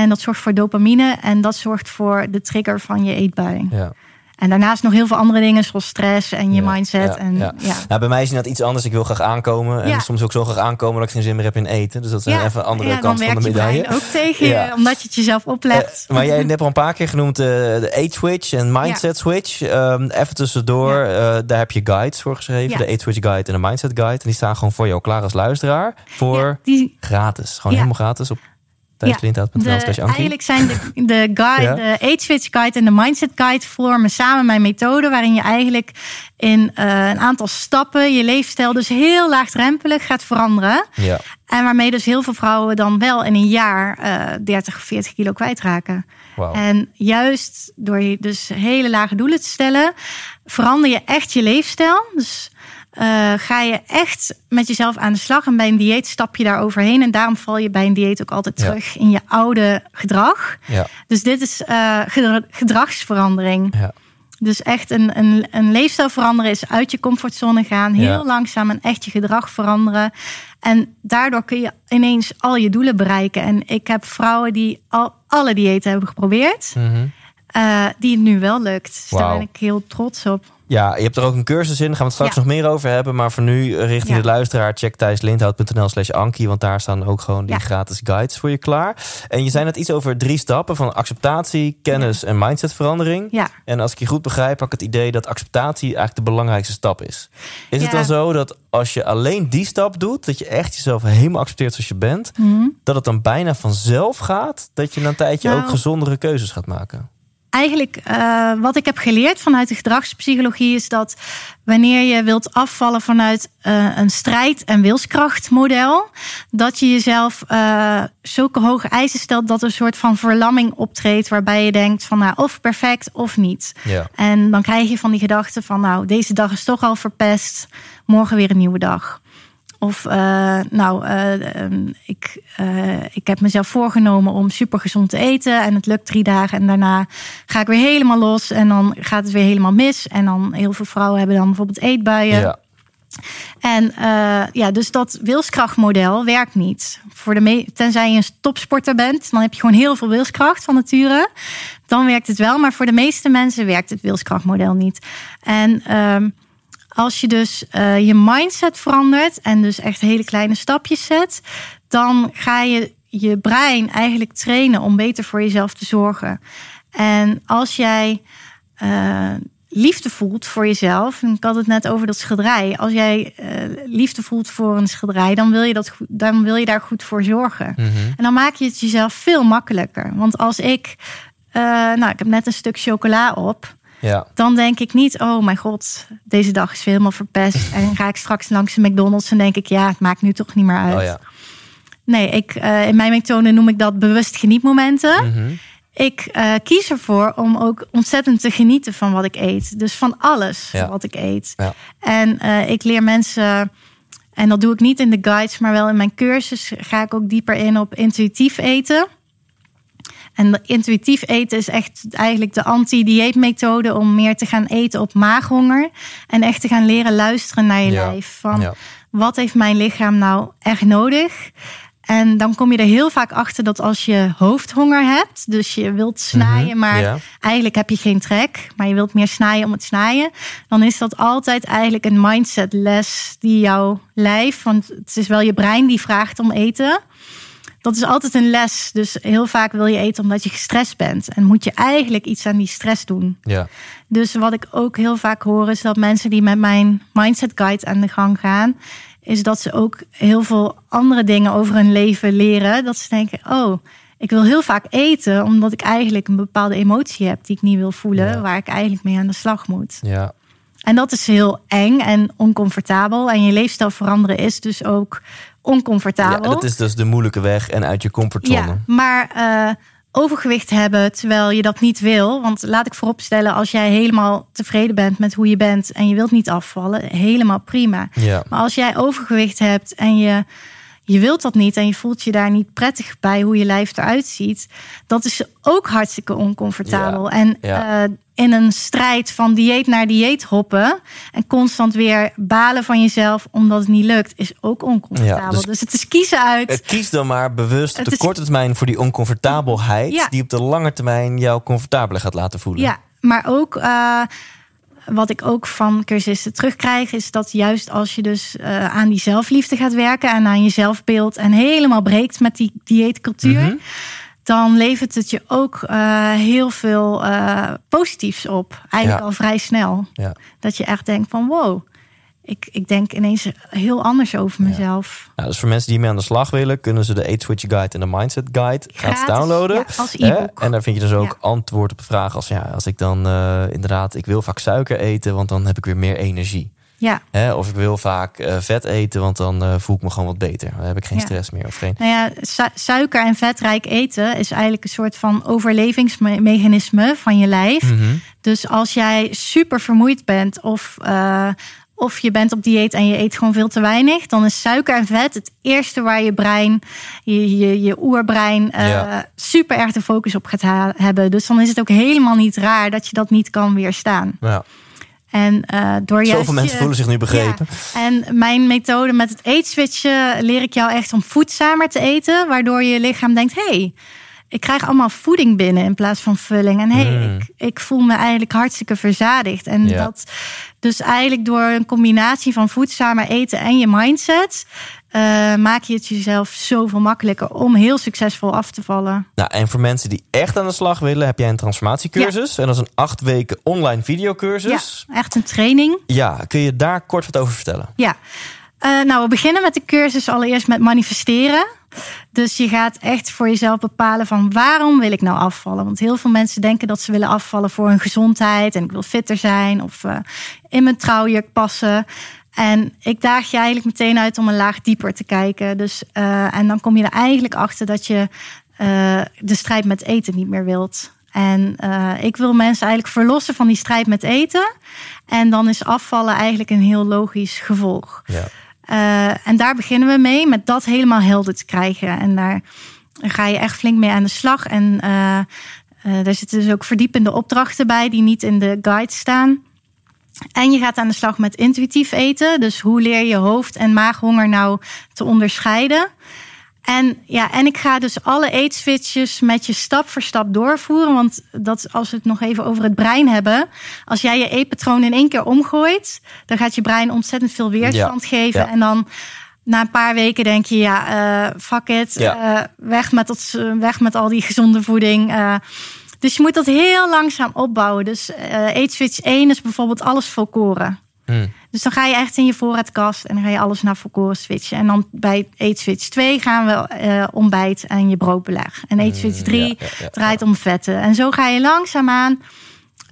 En dat zorgt voor dopamine. En dat zorgt voor de trigger van je eetbui. Ja. En daarnaast nog heel veel andere dingen, zoals stress en je Ja, mindset. ja, en, ja. ja. Nou, bij mij is net iets anders. Ik wil graag aankomen. En soms ook zo graag aankomen dat ik geen zin meer heb in eten. Dus dat zijn even een andere ja, dan kant van de medaille. ook tegen je, omdat je het jezelf oplegt. Eh, maar jij hebt al een paar keer genoemd eh, de age switch en mindset switch. Ehm, even tussendoor, eh, daar heb je guides voor geschreven. De age switch guide en de mindset guide. En die staan gewoon voor jou klaar als luisteraar. Voor die, gratis. Gewoon helemaal gratis op Ja, eigenlijk zijn de, de, guide, Ja. de Age Switch Guide en de Mindset Guide vormen samen mijn methode. Waarin je eigenlijk in eh, een aantal stappen je leefstijl dus heel laagdrempelig gaat veranderen. Ja. En waarmee dus heel veel vrouwen dan wel in een jaar eh 30 of 40 kilo kwijtraken. Wauw. En juist door je dus hele lage doelen te stellen, verander je echt je leefstijl. Dus eh, ga je echt met jezelf aan de slag. En bij een dieet stap je daar overheen. En daarom val je bij een dieet ook altijd Ja. terug in je oude gedrag. Ja. Dus dit is eh, gedra- gedragsverandering. Ja. Dus echt een, een, een leefstijl veranderen is uit je comfortzone gaan. Heel langzaam en echt je gedrag veranderen. En daardoor kun je ineens al je doelen bereiken. En ik heb vrouwen die al alle diëten hebben geprobeerd. Mhm. Eh, die het nu wel lukt. Dus daar ben ik heel trots op. Ja, je hebt er ook een cursus in. Daar gaan we het straks Ja. nog meer over hebben. Maar voor nu, eh, richting Ja. de luisteraar, check thijslindhout.nl slash Ankie. Want daar staan ook gewoon die Ja. gratis guides voor je klaar. En je zei net iets over drie stappen van acceptatie, kennis en mindsetverandering. Ja. En als ik je goed begrijp, heb ik het idee dat acceptatie eigenlijk de belangrijkste stap is. Is het dan zo dat als je alleen die stap doet, dat je echt jezelf helemaal accepteert zoals je bent, Mhm. dat het dan bijna vanzelf gaat dat je na een tijdje Nou. ook gezondere keuzes gaat maken? Eigenlijk, eh, wat ik heb geleerd vanuit de gedragspsychologie is dat wanneer je wilt afvallen vanuit eh, een strijd- en wilskrachtmodel, dat je jezelf eh, zulke hoge eisen stelt dat er een soort van verlamming optreedt, waarbij je denkt van nou of perfect of niet. Ja. En dan krijg je van die gedachte van nou deze dag is toch al verpest, morgen weer een nieuwe dag. Of eh, nou, eh, ehm, ik, eh, ik heb mezelf voorgenomen om super gezond te eten. En het lukt drie dagen. En daarna ga ik weer helemaal los. En dan gaat het weer helemaal mis. En dan heel veel vrouwen hebben dan bijvoorbeeld eetbuien. Ja. En ja, dus dat wilskrachtmodel werkt niet. Voor de tenzij je een topsporter bent, dan heb je gewoon heel veel wilskracht van nature. Dan werkt het wel. Maar voor de meeste mensen werkt het wilskrachtmodel niet. En ehm, als je dus eh, je mindset verandert en dus echt hele kleine stapjes zet, dan ga je je brein eigenlijk trainen om beter voor jezelf te zorgen. En als jij eh, liefde voelt voor jezelf, en ik had het net over dat schilderij. Als jij eh, liefde voelt voor een schilderij, dan wil je, dat dan wil je daar goed voor zorgen. Mhm. En dan maak je het jezelf veel makkelijker. Want als ik, nou, ik heb net een stuk chocola op Ja. dan denk ik niet, oh mijn god, deze dag is weer helemaal verpest. En ga ik straks langs de McDonald's en denk ik, ja, het maakt nu toch niet meer uit. Oh ja. Nee, ik, eh, in mijn methode noem ik dat bewust genietmomenten. Mhm. Ik eh, kies ervoor om ook ontzettend te genieten van wat ik eet. Dus van alles Ja. wat ik eet. Ja. En eh, ik leer mensen, en dat doe ik niet in de guides, maar wel in mijn cursus, ga ik ook dieper in op intuïtief eten. En intuïtief eten is echt eigenlijk de anti-dieetmethode om meer te gaan eten op maaghonger. En echt te gaan leren luisteren naar je Ja. lijf. Van Ja. wat heeft mijn lichaam nou echt nodig? En dan kom je er heel vaak achter dat als je hoofdhonger hebt, dus je wilt snijden, maar Mhm. eigenlijk heb je geen trek, maar je wilt meer snijden om het snijden, dan is dat altijd eigenlijk een mindset les die jouw lijf, want het is wel je brein die vraagt om eten, dat is altijd een les. Dus heel vaak wil je eten omdat je gestrest bent. En moet je eigenlijk iets aan die stress doen. Ja. Dus wat ik ook heel vaak hoor is dat mensen die met mijn mindset guide aan de gang gaan, is dat ze ook heel veel andere dingen over hun leven leren. Dat ze denken, oh, ik wil heel vaak eten omdat ik eigenlijk een bepaalde emotie heb die ik niet wil voelen, Ja. waar ik eigenlijk mee aan de slag moet. Ja. En dat is heel eng en oncomfortabel. En je leefstijl veranderen is dus ook oncomfortabel. ja, dat is dus de moeilijke weg en uit je comfortzone. Ja, maar eh, overgewicht hebben terwijl je dat niet wil. Want laat ik vooropstellen, als jij helemaal tevreden bent met hoe je bent en je wilt niet afvallen, helemaal prima. Ja. Maar als jij overgewicht hebt en je, je wilt dat niet en je voelt je daar niet prettig bij hoe je lijf eruit ziet, dat is ook hartstikke oncomfortabel. Ja, En ja. eh, in een strijd van dieet naar dieet hoppen en constant weer balen van jezelf omdat het niet lukt, is ook oncomfortabel. Ja, dus- dus, het is kiezen uit. Eh, Kies dan maar bewust op Het de is- korte termijn voor die oncomfortabelheid... Die op de lange termijn jou comfortabeler gaat laten voelen. Ja, maar ook eh, wat ik ook van cursisten terugkrijg, is dat juist als je dus eh, aan die zelfliefde gaat werken en aan je zelfbeeld en helemaal breekt met die dieetcultuur. Mhm. Dan levert het je ook eh, heel veel eh, positiefs op. Eigenlijk Ja. al vrij snel. Ja. Dat je echt denkt van wow, ik, ik denk ineens heel anders over mezelf. Nou, dus voor mensen die mee aan de slag willen, kunnen ze de Eat Switch Guide en de Mindset Guide Gratis, downloaden. ja, als e-book. En daar vind je dus ook Ja. antwoord op de vraag als, ja, als ik dan eh, inderdaad, ik wil vaak suiker eten, want dan heb ik weer meer energie. Ja. Hè? Of ik wil vaak eh, vet eten, want dan eh, voel ik me gewoon wat beter. Dan heb ik geen Ja. stress meer of geen. Nou ja, su- suiker en vetrijk eten is eigenlijk een soort van overlevingsmechanisme van je lijf. Mhm. Dus als jij super vermoeid bent of, of je bent op dieet en je eet gewoon veel te weinig, dan is suiker en vet het eerste waar je brein, je, je, je oerbrein, eh, Ja. super erg de focus op gaat hebben. Dus dan is het ook helemaal niet raar dat je dat niet kan weerstaan. Ja. En eh door Zoveel mensen voelen zich nu begrepen. ja, en mijn methode met het eetswitchen leer ik jou echt om voedzamer te eten. Waardoor je lichaam denkt, hé, hey, ik krijg allemaal voeding binnen in plaats van vulling. En hey, Mm. ik, ik voel me eigenlijk hartstikke verzadigd. En Ja. dat dus eigenlijk door een combinatie van voedzamer eten en je mindset... eh, maak je het jezelf zoveel makkelijker om heel succesvol af te vallen. Nou, en voor mensen die echt aan de slag willen, heb jij een transformatiecursus. En dat is een acht weken online videocursus. Ja, echt een training. Ja, kun je daar kort wat over vertellen? Ja, Eh, nou, we beginnen met de cursus allereerst met manifesteren. Dus je gaat echt voor jezelf bepalen van waarom wil ik nou afvallen? Want heel veel mensen denken dat ze willen afvallen voor hun gezondheid en ik wil fitter zijn of eh, in mijn trouwjurk passen. En ik daag je eigenlijk meteen uit om een laag dieper te kijken. Dus, eh, en dan kom je er eigenlijk achter dat je eh, de strijd met eten niet meer wilt. En ik wil mensen eigenlijk verlossen van die strijd met eten. En dan is afvallen eigenlijk een heel logisch gevolg. Ja. Eh, en daar beginnen we mee, met dat helemaal helder te krijgen. En daar ga je echt flink mee aan de slag. En eh, daar zitten dus ook verdiepende opdrachten bij die niet in de guide staan. En je gaat aan de slag met intuïtief eten. Dus hoe leer je hoofd- en maaghonger nou te onderscheiden? En, ja, en ik ga dus alle eetswitches met je stap voor stap doorvoeren. Want dat, als we het nog even over het brein hebben. Als jij je eetpatroon in één keer omgooit, dan gaat je brein ontzettend veel weerstand Ja, geven. ja. En dan na een paar weken denk je, ja, eh, fuck it. Ja. eh, weg, met dat, weg met al die gezonde voeding. eh. dus je moet dat heel langzaam opbouwen. Dus eh eetswitch 1 is bijvoorbeeld alles volkoren. Hmm. Dus dan ga je echt in je voorraadkast en dan ga je alles naar volkoren switchen. En dan bij Eat Switch 2 gaan we eh, ontbijt en je broodbeleg. En Eat Switch 3 Mm, ja, ja, ja, draait om vetten. En zo ga je langzaamaan.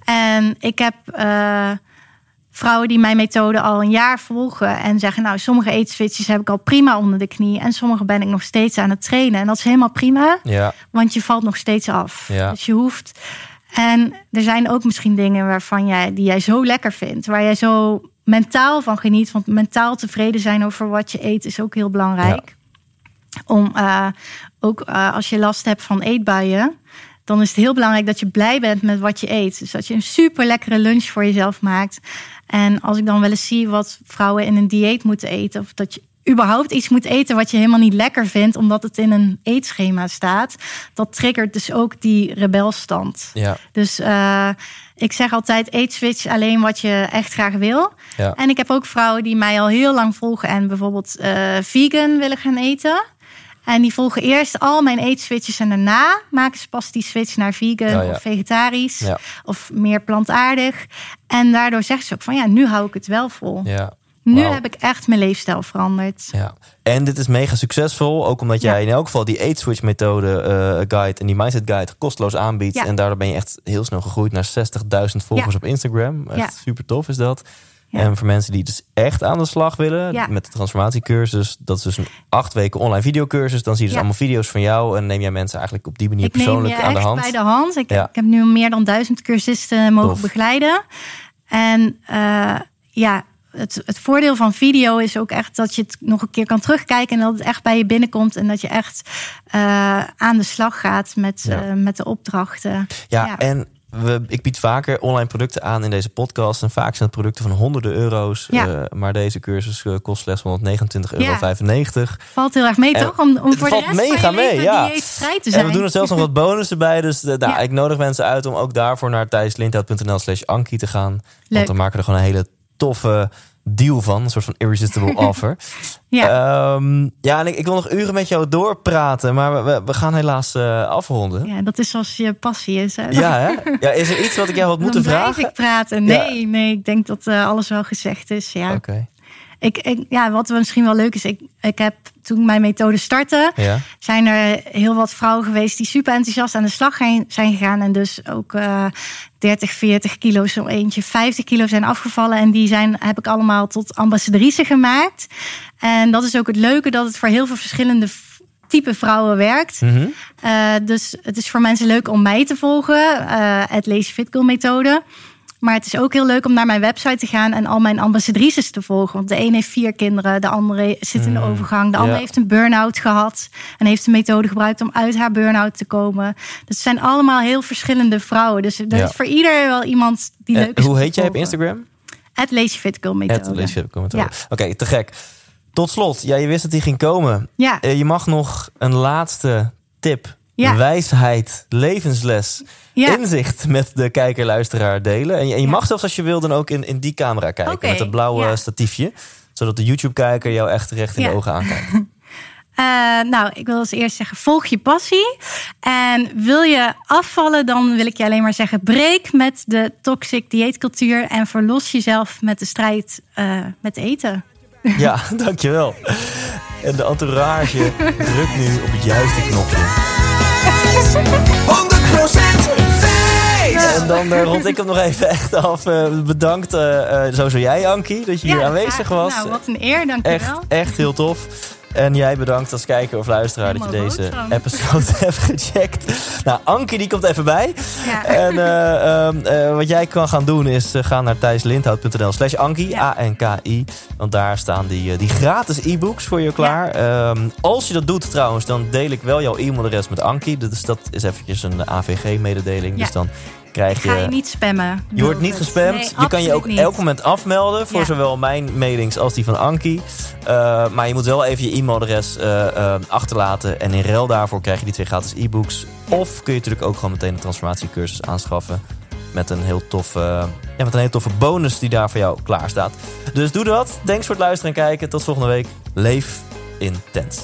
En ik heb eh, vrouwen die mijn methode al een jaar volgen en zeggen: Nou, sommige Eat Switches heb ik al prima onder de knie. En sommige ben ik nog steeds aan het trainen. En dat is helemaal prima. Ja. Want je valt nog steeds af. Ja. Dus je hoeft. En er zijn ook misschien dingen waarvan jij, die jij zo lekker vindt. Waar jij zo mentaal van geniet. Want mentaal tevreden zijn over wat je eet is ook heel belangrijk. Om eh, ook eh, als je last hebt van eetbuien. Dan is het heel belangrijk dat je blij bent met wat je eet. Dus dat je een super lekkere lunch voor jezelf maakt. En als ik dan wel eens zie wat vrouwen in een dieet moeten eten. Of dat je überhaupt iets moet eten wat je helemaal niet lekker vindt. Omdat het in een eetschema staat. Dat triggert dus ook die rebelstand. Ja. Dus eh, ik zeg altijd eet switch alleen wat je echt graag wil. Ja. En ik heb ook vrouwen die mij al heel lang volgen en bijvoorbeeld eh, vegan willen gaan eten. En die volgen eerst al mijn eetswitches en daarna maken ze pas die switch naar vegan ja. of vegetarisch Ja. of meer plantaardig. En daardoor zeggen ze ook van ja, nu hou ik het wel vol. Ja. Nu heb ik echt mijn leefstijl veranderd. Ja. En dit is mega succesvol, ook omdat Ja. jij in elk geval die Eat Switch methode eh, guide en die mindset guide kosteloos aanbiedt. Ja. En daardoor ben je echt heel snel gegroeid naar 60.000 volgers Ja. op Instagram. Echt Ja. super tof is dat. Ja. En voor mensen die dus echt aan de slag willen met de transformatiecursus, dat is dus een acht weken online videocursus. Dan zie je dus allemaal video's van jou en neem jij mensen eigenlijk op die manier Ik neem persoonlijk je aan de hand. bij de hand. Ik, Ja. ik heb nu meer dan duizend cursisten mogen Tof. begeleiden. En eh, ja, het, het voordeel van video is ook echt dat je het nog een keer kan terugkijken. En dat het echt bij je binnenkomt. En dat je echt eh, aan de slag gaat met, Ja. eh, met de opdrachten. Ja, en we, ik bied vaker online producten aan in deze podcast. En vaak zijn het producten van honderden euro's. Ja. Eh, maar deze cursus kost slechts 129,95 euro. Valt heel erg mee, En toch? Om, om voor de rest mega mee, ja. te zijn. En we doen er zelfs nog wat bonussen bij. Dus eh, nou, Ja. ik nodig mensen uit om ook daarvoor naar thijslindhout.nl slash Ankie te gaan. Want dan maken we er gewoon een hele toffe deal van. Een soort van irresistible offer. Ja. Ehm, ja, en ik, ik wil nog uren met jou doorpraten. Maar we, we, gaan helaas eh, afronden. ja, dat is zoals je passie is. Hè? Ja, hè? Ja, is er iets wat ik jou had Dan moeten blijf vragen? ik praten. Nee, nee, ik denk dat eh, alles wel gezegd is. Ja. Oké. Ik, ik, ja, wat misschien wel leuk is, ik, ik heb toen mijn methode startte, Ja. zijn er heel wat vrouwen geweest die super enthousiast aan de slag zijn gegaan. En dus ook eh 30, 40 kilo, zo eentje 50 kilo zijn afgevallen. En die zijn, heb ik allemaal tot ambassadrice gemaakt. En dat is ook het leuke, dat het voor heel veel verschillende type vrouwen werkt. Mhm. Eh, dus het is voor mensen leuk om mij te volgen, eh het Lazy Fit Girl methode. Maar het is ook heel leuk om naar mijn website te gaan en al mijn ambassadrices te volgen. Want de een heeft vier kinderen, de andere zit in de overgang, de andere ja. heeft een burn-out gehad en heeft een methode gebruikt om uit haar burn-out te komen. Dus het zijn allemaal heel verschillende vrouwen. Dus Ja. is voor ieder wel iemand die En leuk is. hoe heet jij op. Instagram? Het Lazy methode. Het. Oké, te gek. Tot slot, ja, je wist dat die ging komen. Ja. Eh, je mag nog een laatste tip, Ja. wijsheid, levensles, Ja. inzicht met de kijker-luisteraar delen. En je, en je Ja. mag zelfs als je wil dan ook in, in die camera kijken met het blauwe statiefje. Zodat de YouTube-kijker jou echt recht in de ogen aankijkt. Eh, nou, ik wil als eerst zeggen, volg je passie. En wil je afvallen, dan wil ik je alleen maar zeggen... breek met de toxic dieetcultuur... en verlos jezelf met de strijd eh, met eten. Ja, dankjewel. En de entourage drukt nu op het juiste knopje. 100% Thijs! En dan eh, rond ik hem nog even echt af. Eh, bedankt, eh eh, sowieso jij, Ankie, dat je hier aanwezig was. Nou, wat een eer, dankjewel. Echt, echt heel tof. En jij bedankt als kijker of luisteraar dat je deze episode hebt gecheckt. Nou, Ankie die komt even bij. Ja. En eh, ehm, eh, wat jij kan gaan doen is uh, gaan naar thijslindhout.nl slash Ankie, Ja. A-N-K-I. Want daar staan die, eh, die gratis e-books voor je klaar. Ehm, als je dat doet trouwens, dan deel ik wel jouw e-mailadres met Ankie. Dus dat is eventjes een AVG-mededeling. Ja. Dus dan krijg Ik ga je je... niet spammen. Je wordt niet gespamd. Nee, je kan je ook niet. elk moment afmelden voor Ja. zowel mijn mailings als die van Ankie. Eh, maar je moet wel even je e-mailadres eh, eh, achterlaten. En in ruil daarvoor krijg je die twee gratis e-books. Of kun je natuurlijk ook gewoon meteen een transformatiecursus aanschaffen. Met een heel toffe, ja, met een heel toffe bonus die daar voor jou klaar staat. Dus doe dat. Thanks voor het luisteren en kijken. Tot volgende week. Leef intens.